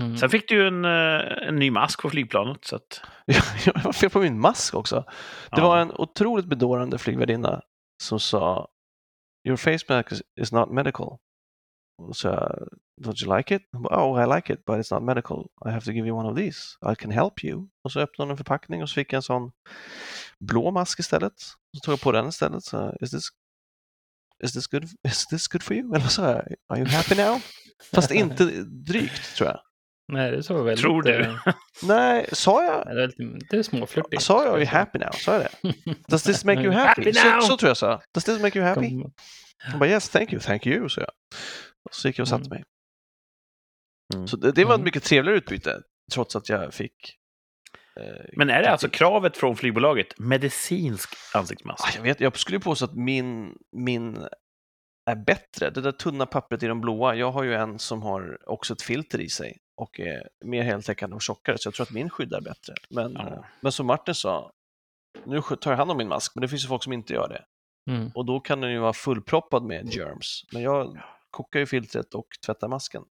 Mm. Sen fick du ju en, eh, en ny mask på flygplanet. Så att, Jag var fel på min mask också. Det ja. var en otroligt bedårande flygvärdinna som sa Your face mask is not medical. Så jag, Don't you like it? Oh, I like it, but it's not medical. I have to give you one of these. I can help you. Och så öppnade hon en förpackning och så fick jag en sån blå mask istället. Så tog jag på den istället. Så, is this, is this, good, is this good for you? Eller sa jag? Are you happy now? Fast inte drygt, tror jag. Nej, det såg väldigt... Tror du? eh, Nej, sa jag? det är lite, det är småflörtigt. Sa jag are you happy now? Sa jag det? Does this make you happy? Happy now! Så, så tror jag sa. Does this make you happy? Hon bara yes, thank you, thank you, så jag. Så gick jag och satte Mm. mig. Mm. Så det, det var ett Mm. mycket trevligare utbyte, trots att jag fick... Eh, Men är det alltså kravet från flygbolaget medicinsk ansiktsmask? Ah, jag, vet, jag skulle påstå att min, min är bättre. Det där tunna pappret i de blåa, jag har ju en som har också ett filter i sig och är mer heltäckande och tjockare, så jag tror att min skyddar bättre. Men, Ja. eh, men som Martin sa, nu tar jag hand om min mask, men det finns ju folk som inte gör det. Mm. Och då kan den ju vara fullproppad med germs. Men jag kokar ju filtret och tvättar masken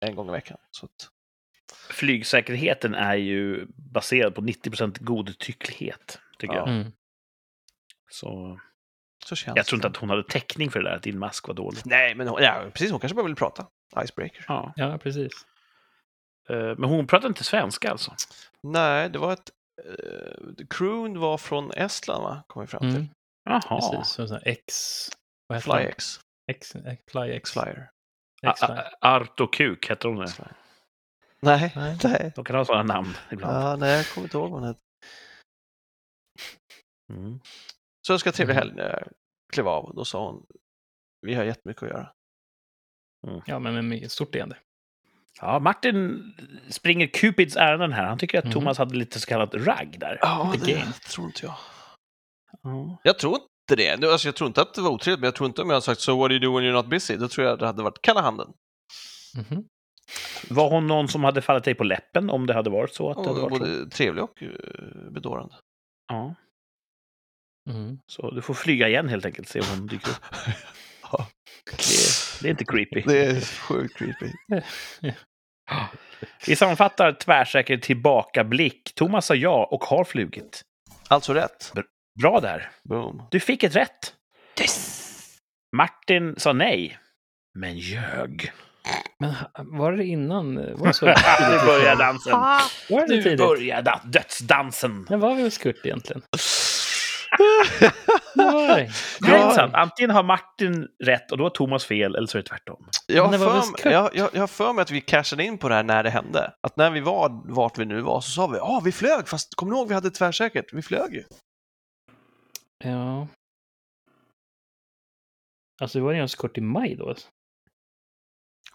en gång i veckan. Så att, Flygsäkerheten är ju baserad på 90 godtycklighet, tycker Ja. jag. Mm. Så så känns jag tror inte det. att hon hade täckning för det där, att din mask var dålig. Nej, men hon, ja, precis, hon kanske bara vill prata. Icebreaker. Ja. Ja, precis. Eh, Men hon pratar inte svenska alltså? Nej, det var ett... Uh, crewn var från Estland, va? Kom vi fram till. Mm. Jaha. Precis. Så, så här X... Heter Fly X. X-Flyer. X A- A- Art och Kuk, heter hon det? X-Flyer. Nej, Nej. nej. De kan ha sådana namn ibland. Ja, nej, jag kommer inte ihåg vad hon hette. Mm. Så jag ska trevlig Mm. helg när jag klev av. Då sa hon, vi har jättemycket att göra. Ja, men med mycket stort leende. Ja, Martin springer Cupids ärenden här. Han tycker att Mhm. Thomas hade lite så kallat ragg där. Ja, det game. tror inte jag. Ja. Jag tror inte det. Nu, Alltså, jag tror inte att det var otrevligt, men jag tror inte om jag hade sagt so what do you do when you're not busy? Då tror jag det hade varit kalla handen. Mhm. Var hon någon som hade fallit dig på läppen om det hade varit så? Att det hade Och varit så? både trevlig och uh, bedårande. Ja, Mm. så du får flyga igen helt enkelt, se om hon dyker upp. Ja. Det, det är inte creepy. Det är sjukt creepy. Vi sammanfattar tvärsäker tillbakablick. Thomas sa ja och har flugit. Alltså rätt. Bra där. Boom. Du fick ett rätt. Martin sa nej, men ljög. Men var det innan? Var det så? Nu börjar dansen. Var det Nu tidigt? börjar da- dödsdansen. Men var vi hos Kurt egentligen? Är intressant. Antingen har Martin rätt och då har Thomas fel, eller så är det tvärtom. Jag har, för, jag, jag, jag för mig att vi cashade in på det här när det hände. Att när vi var vart vi nu var så sa vi ja, vi flög, fast kom ni ihåg vi hade tvärsäkert? Vi flög ju. Ja. Alltså, det var ju hos Kurt i maj då.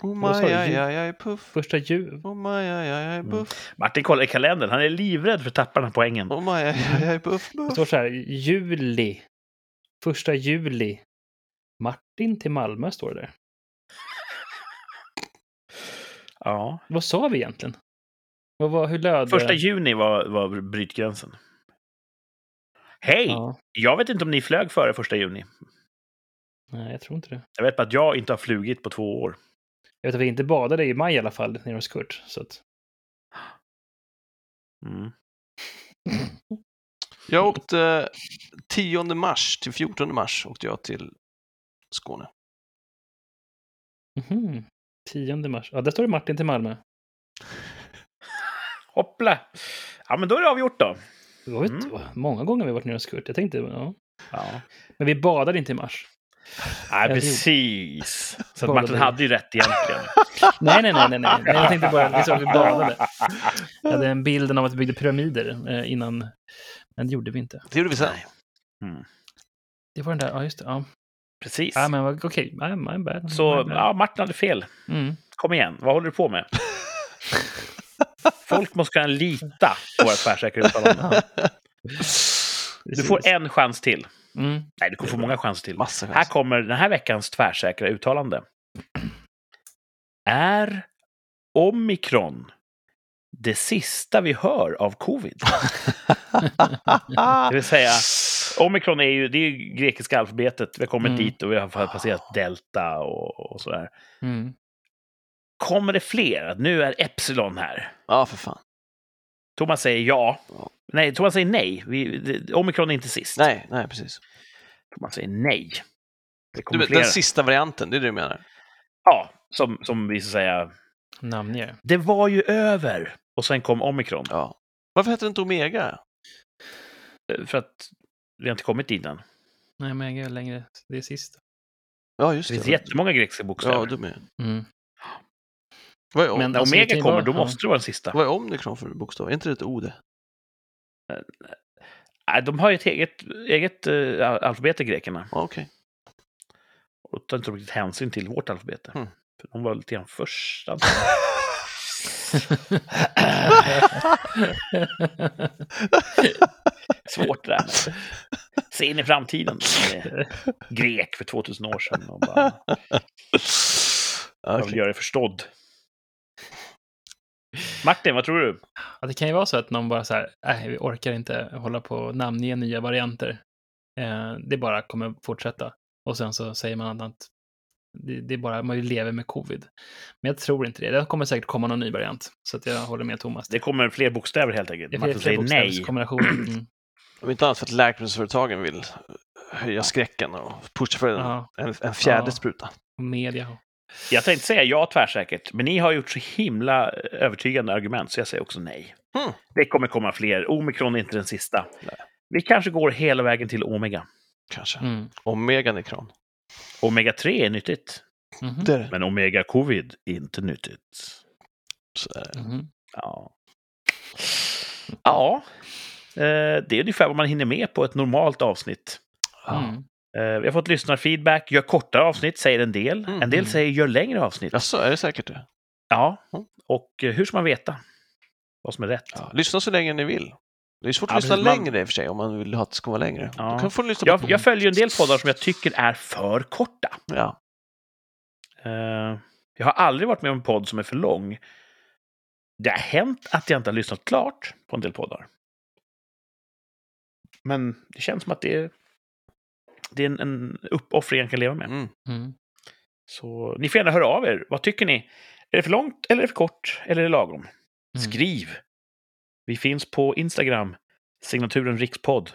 Oh Vad sa my, aj, aj, aj, puff. Första jul. Oh my, aj, aj, aj, puff. Martin kollar i kalendern. Han är livrädd för att tappa den här poängen. Oh my, aj, aj, aj, puff, Det puff. står så här, juli. Första juli. Martin till Malmö står det där. Ja. Vad sa vi egentligen? Vad var, hur löd Första det? juni var, var brytgränsen. Hej! Ja. Jag vet inte om ni flög före första juni. Nej, jag tror inte det. Jag vet bara att jag inte har flugit på två år. Jag vet att vi inte badade i maj i alla fall, nere hos Kurt. Så att... Mm. Jag åkte 10 mars till 14 mars åkte jag till Skåne. Mhm. 10 mars. Ja, där står det Martin till Malmö. Hoppla! Ja, men då är det avgjort då. Det var Mm. mm. många gånger vi varit nere hos Kurt. Jag tänkte, ja. Ja. Men vi badade inte i mars. Nej, det- precis. Så att Badade Martin hade ju rätt egentligen. Nej, nej, nej, nej, nej. jag tänkte bara, att vi badade. Jag hade en bilden av att vi byggde pyramider eh, innan, men det gjorde vi inte. Det gjorde vi sen. Det var den där, ja just det. Ja, Precis. ja men okej, okay. my bad. Så my bad. ja, Martin hade fel. Mm. Kom igen, vad håller du på med? Folk måste kunna lita på våra tvärsäkra uttalanden. Du får en chans till. Mm. Nej, du kommer få många chanser till. Massa Här kommer den här veckans tvärsäkra uttalande. Är omikron det sista vi hör av covid? Det vill säga, omikron är ju det är grekiska alfabetet. Vi har kommit Mm. dit och vi har passerat delta och, och sådär. Mm. Kommer det fler? Att Nu är Epsilon här. Ja, för fan. Thomas säger ja. Ja. Nej, Thomas säger nej. Vi, det, omikron är inte sist. Nej, nej, precis. Thomas säger nej. Det Du, kommer vet, den sista varianten, det är det du menar? Ja, som, som vi så säga. Namnger. Det var ju över. Och sen kom omikron. Ja. Varför heter det inte Omega? Eh, För att vi har inte kommit dit än. Nej, jag är längre. Det är sist. Ja, just Det det. finns jättemånga grekiska bokstäver. Ja, du med. Mm. Vad är, om, Men- Alltså, omega kommer, vara- då ja. måste det vara den sista. vad är omikron för bokstav? Är inte det ett O det? Nej, de har ju ett eget, eget uh, alfabet i grekerna. Okej. Och tar inte riktigt hänsyn till vårt alfabet. Mm. De var lite grann först. Svårt det där. med- Se in i framtiden. Grek för 2000 år sedan. Och bara, Ja, jag vill göra det förstådd. Martin, vad tror du? Ja, det kan ju vara så att någon bara så här, nej, vi orkar inte hålla på och namnge nya varianter. Eh, det bara kommer fortsätta. Och sen så säger man att det, det är bara, man lever med covid. Men jag tror inte det. Det kommer säkert komma någon ny variant. Så att jag håller med Thomas. Det kommer fler bokstäver helt enkelt. Det är Martin fler säger nej. bokstavskombinationer. Mm. Om inte annat för att läkemedelsföretagen vill höja skräcken och pusha för en, Ja, en, en fjärde Ja. spruta. media. Jag tänkte säga ja tvärsäkert, men ni har gjort så himla övertygande argument så jag säger också nej. Hmm. Det kommer komma fler. Omikron är inte den sista. Nej. Vi kanske går hela vägen till omega. Kanske. Mm. Omeganikron. Omega 3 är nyttigt. Det är det. men omega covid är inte nyttigt. Så är det. Mhm. Ja. Ja, eh, det är ungefär vad man hinner med på ett normalt avsnitt. Mm. Eh, Vi har fått lyssnarfeedback. Gör kortare avsnitt, säger en del. Mm. En del säger gör längre avsnitt. Jaså, är det säkert det? Ja, Mm. och eh, hur ska man veta vad som är rätt? Ja. Lyssna så länge ni vill. Det är svårt att Ja, lyssna. Man- längre i och för sig, om man vill att det ska vara längre. Ja. Då kan få lyssna Jag, på... jag följer en del poddar som jag tycker är för korta. Ja. Eh, jag har aldrig varit med om en podd som är för lång. Det har hänt att jag inte har lyssnat klart på en del poddar. Men det känns som att det är, det är en, en uppoffring jag kan leva med. Mm. Mm. Så ni får gärna höra av er. Vad tycker ni? Är det för långt eller är det för kort? Eller är det lagom? Mm. Skriv! Vi finns på Instagram, signaturen rikspodd.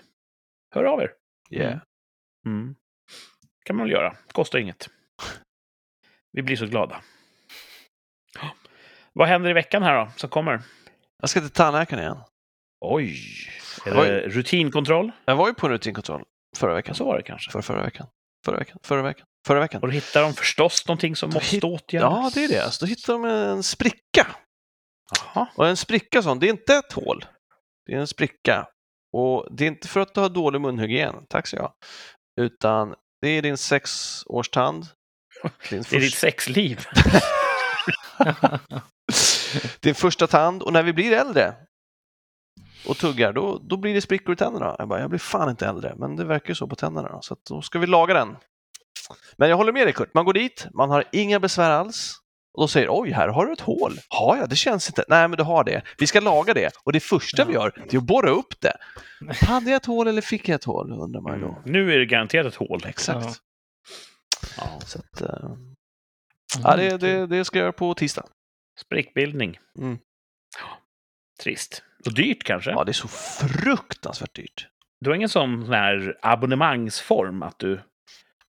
Hör av er. Yeah. Mm. kan man väl göra. Kostar inget. Vi blir så glada. Vad händer i veckan här då, som kommer? Jag ska till tandläkaren igen. Oj! Är Oj. det rutinkontroll? Jag var ju på en rutinkontroll förra veckan. Så var det kanske. För förra veckan. Förra veckan. Förra veckan. Förra veckan. Och då hittar de förstås någonting som Då måste åtgärdas. Ja, det är det. Alltså, då hittar de en spricka. Jaha. Och en spricka sån, det är inte ett hål. Det är en spricka. Och det är inte för att du har dålig munhygien, tack så jag. Utan det är din sexårstand. Din, Det är ditt sexliv. din första tand. Och när vi blir äldre och tuggar, då, då blir det sprickor i tänderna. Jag bara, jag blir fan inte äldre, men det verkar ju så på tänderna. Så då ska vi laga den. Men jag håller med dig Kurt, man går dit, man har inga besvär alls. Och då säger oj, här har du ett hål. Har jag? Det känns inte. Nej, men du har det. Vi ska laga det. Och det första vi gör, det är att borra upp det. Hade jag ett hål eller fick jag ett hål, undrar man då. Mm. Nu är det garanterat ett hål. Exakt. Ja. Ja. Så att, Mm. ja, det, det, det ska jag göra på tisdag. Sprickbildning. Mm. Trist. Och dyrt kanske? Ja, det är så fruktansvärt dyrt. Du har ingen sån här abonnemangsform att du...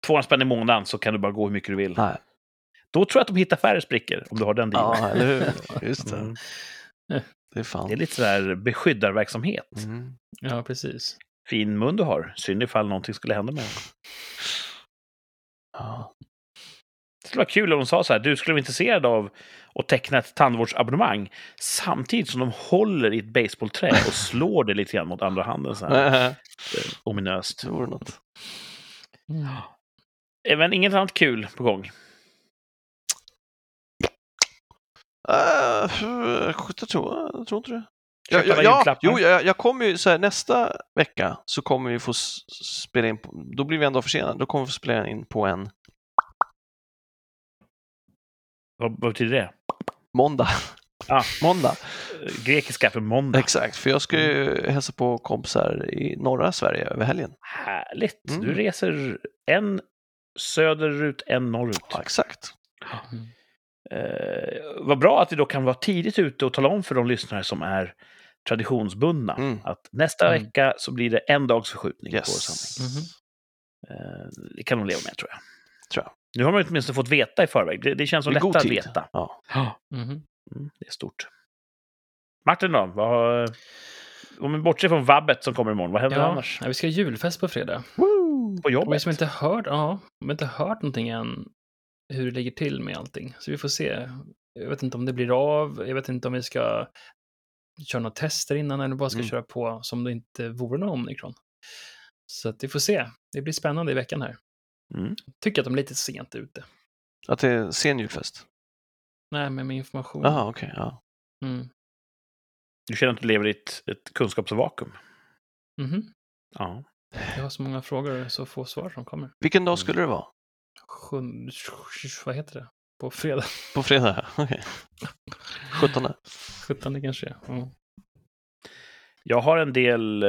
200 spänn i månaden så kan du bara gå hur mycket du vill. Nej. Då tror jag att de hittar färre sprickor om du har den dealen. Ja, eller hur? Just det. Mm. Det är fan. Det är lite sådär beskyddarverksamhet. Mm. Ja, precis. Fin mun du har. Synd ifall någonting skulle hända med den. Ja. Det skulle vara kul om de sa så här, du skulle vara intresserad av att teckna ett tandvårdsabonnemang samtidigt som de håller i ett baseballträ och slår det lite grann mot andra handen så här eh, ominöst. Det vore något. Mm. Även inget annat kul på gång. Uh, jag, tror, jag tror inte det. Ja, ja, ja, jo, jag, jag kommer ju så här, nästa vecka så kommer vi få spela in, på, då blir vi ändå försenade, då kommer vi få spela in på en Vad, vad betyder det? måndag. Ah. måndag, Eh, Grekiska för måndag. exakt, för jag ska ju hälsa på kompisar i norra Sverige över helgen. Härligt! Mm. Du reser en söderut, en norrut. Ja, exakt. Eh, vad bra att vi då kan vara tidigt ute och tala om för de lyssnare som är traditionsbundna Mm. att nästa Mm. vecka så blir det en dags förskjutning på vår Yes. sändning. Eh, det kan de leva med, tror jag. Tror jag. Nu har man åtminstone fått veta i förväg. Det, det känns som lättare att veta. Ja. Mhm. Mm, det är stort. Martin då? Vad, om vi bortser från vabbet som kommer imorgon, vad händer Ja, annars? ja, vi ska ha julfest på fredag. På Och vi jobbet? som inte hört, ja, vi har inte hört någonting än hur det ligger till med allting. Så vi får se. Jag vet inte om det blir av. Jag vet inte om vi ska köra några tester innan eller bara ska Mm. köra på som det inte vore någon omikron. Så att vi får se. Det blir spännande i veckan här. Mm. Tycker att de är lite sent ute. Att det är sen julfest? Nej, men med information. Jaha, okej. ja. Mm. Du känner att du lever i ett, ett kunskapsvakuum? Mhm. Ja. Jag har så många frågor och så få svar som kommer. Vilken dag skulle det vara? Sjun... Vad heter det? På fredag. På fredag? Okej. 17. 17 kanske. Mm. Jag har en del...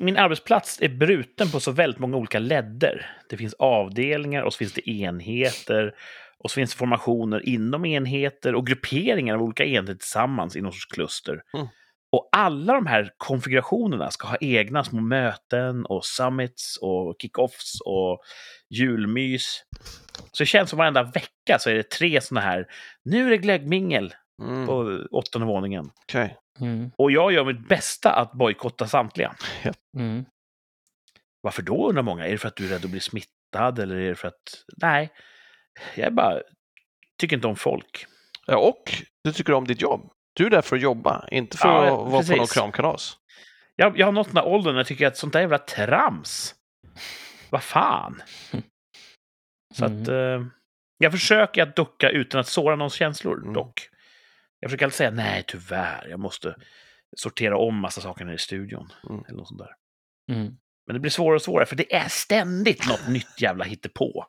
Min arbetsplats är bruten på så väldigt många olika ledder. Det finns avdelningar och så finns det enheter. Och så finns det formationer inom enheter och grupperingar av olika enheter tillsammans i någon sorts kluster. Mm. Och alla de här konfigurationerna ska ha egna små möten och summits och kickoffs och julmys. Så det känns som varenda vecka så är det tre såna här, nu är det glöggmingel Mm. på åttonde våningen. Okej. Mm. Och jag gör mitt bästa att bojkotta samtliga. Mm. Varför då undrar många? Är det för att du är rädd att bli smittad eller är det för att... Nej, jag är bara... Tycker inte om folk. Ja, och du tycker om ditt jobb. Du är där för att jobba, inte för Ja, att vara på precis. någon kramkalas. Jag, jag har nått den här åldern när jag tycker att sånt där jävla trams. Vad fan? Så att... Eh, jag försöker att ducka utan att såra någons känslor, Mm. dock. Jag försöker alltid säga nej, tyvärr, jag måste sortera om massa saker här i studion. Mm. Eller något sånt där. Mm. Men det blir svårare och svårare, för det är ständigt något nytt jävla hittepå.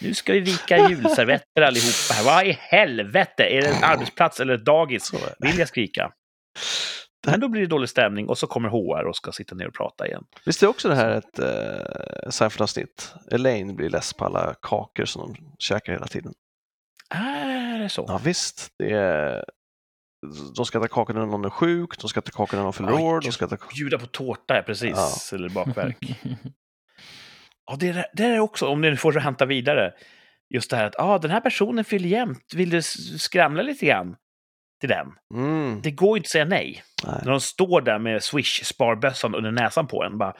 Nu ska vi vika julservetter allihopa här. Vad i helvete? Är det en arbetsplats eller ett dagis? Vill jag skrika? Men då blir det dålig stämning och så kommer HR och ska sitta ner och prata igen. Visst är också det här ett uh, Seinfeld-avsnitt? Elaine blir less på alla kakor som de käkar hela tiden. Är det så? Ja visst, det är... De ska äta kakor när någon är sjuk, de ska äta kakor när någon Oj, år, de ska äta... Bjuda på tårta, ja, precis. Ja. Eller bakverk. Ja, det är, det är också, om ni får ranta vidare, just det här att ah, den här personen fyller jämt. Vill du skramla lite grann till den? Mm, Det går ju inte att säga nej. nej. När de står där med Swish-sparbössan under näsan på en. Bara,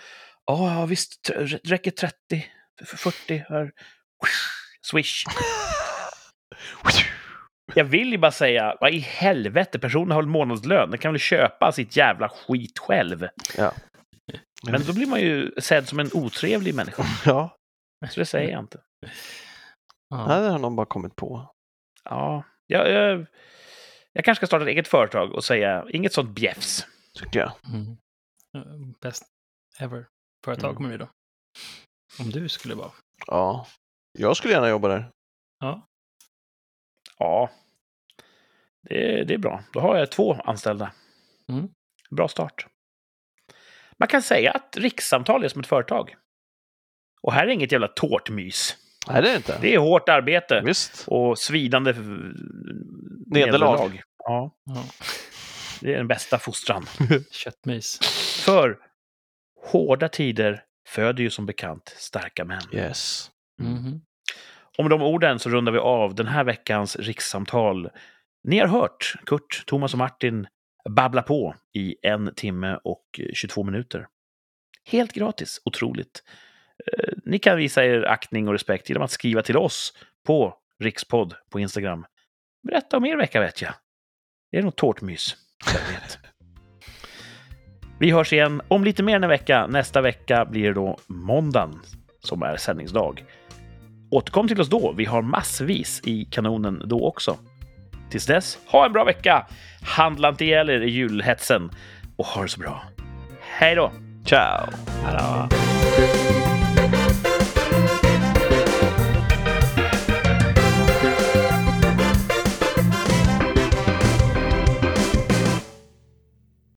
"Ja, ja visst, räcker 30, f- 40 här. Swish. Jag vill ju bara säga, vad i helvete, personen har en månadslön. Den kan väl köpa sitt jävla skit själv. Ja. Men då blir man ju sedd som en otrevlig människa. Ja, Så det säger jag inte. Ja. nej, det har någon bara kommit på. Ja, jag, jag, jag kanske ska starta ett eget företag och säga inget sånt bjäfs. Tycker jag. Mm. Eh, Best ever företag Mm. kommer vi då. Om du skulle vara. Ja. Jag skulle gärna jobba där. Ja. Ja, det, det är bra. Då har jag två anställda. Mm. Bra start. Man kan säga att rikssamtal är som ett företag. Och här är inget jävla tårtmys. Nej, det är det inte. Det är hårt arbete Visst. och svidande f- Nederlag. Ja, ja. det är den bästa fostran. Köttmys. För hårda tider föder ju som bekant starka män. Yes. Mhm. Och med de orden så rundar vi av den här veckans rikssamtal. Ni har hört Kurt, Thomas och Martin babbla på i en timme och 22 minuter. Helt gratis, otroligt. Eh, ni kan visa er aktning och respekt genom att skriva till oss på Rikspodd på Instagram. Berätta om er vecka vet jag. Det är något tårtmys. Vi hörs igen om lite mer än en vecka. Nästa vecka blir det då måndagen som är sändningsdag. Återkom till oss då. Vi har massvis i kanonen då också. Tills dess, ha en bra vecka! Handla inte ihjäl er i julhetsen och ha det så bra. Hej då! Ciao! Hallå.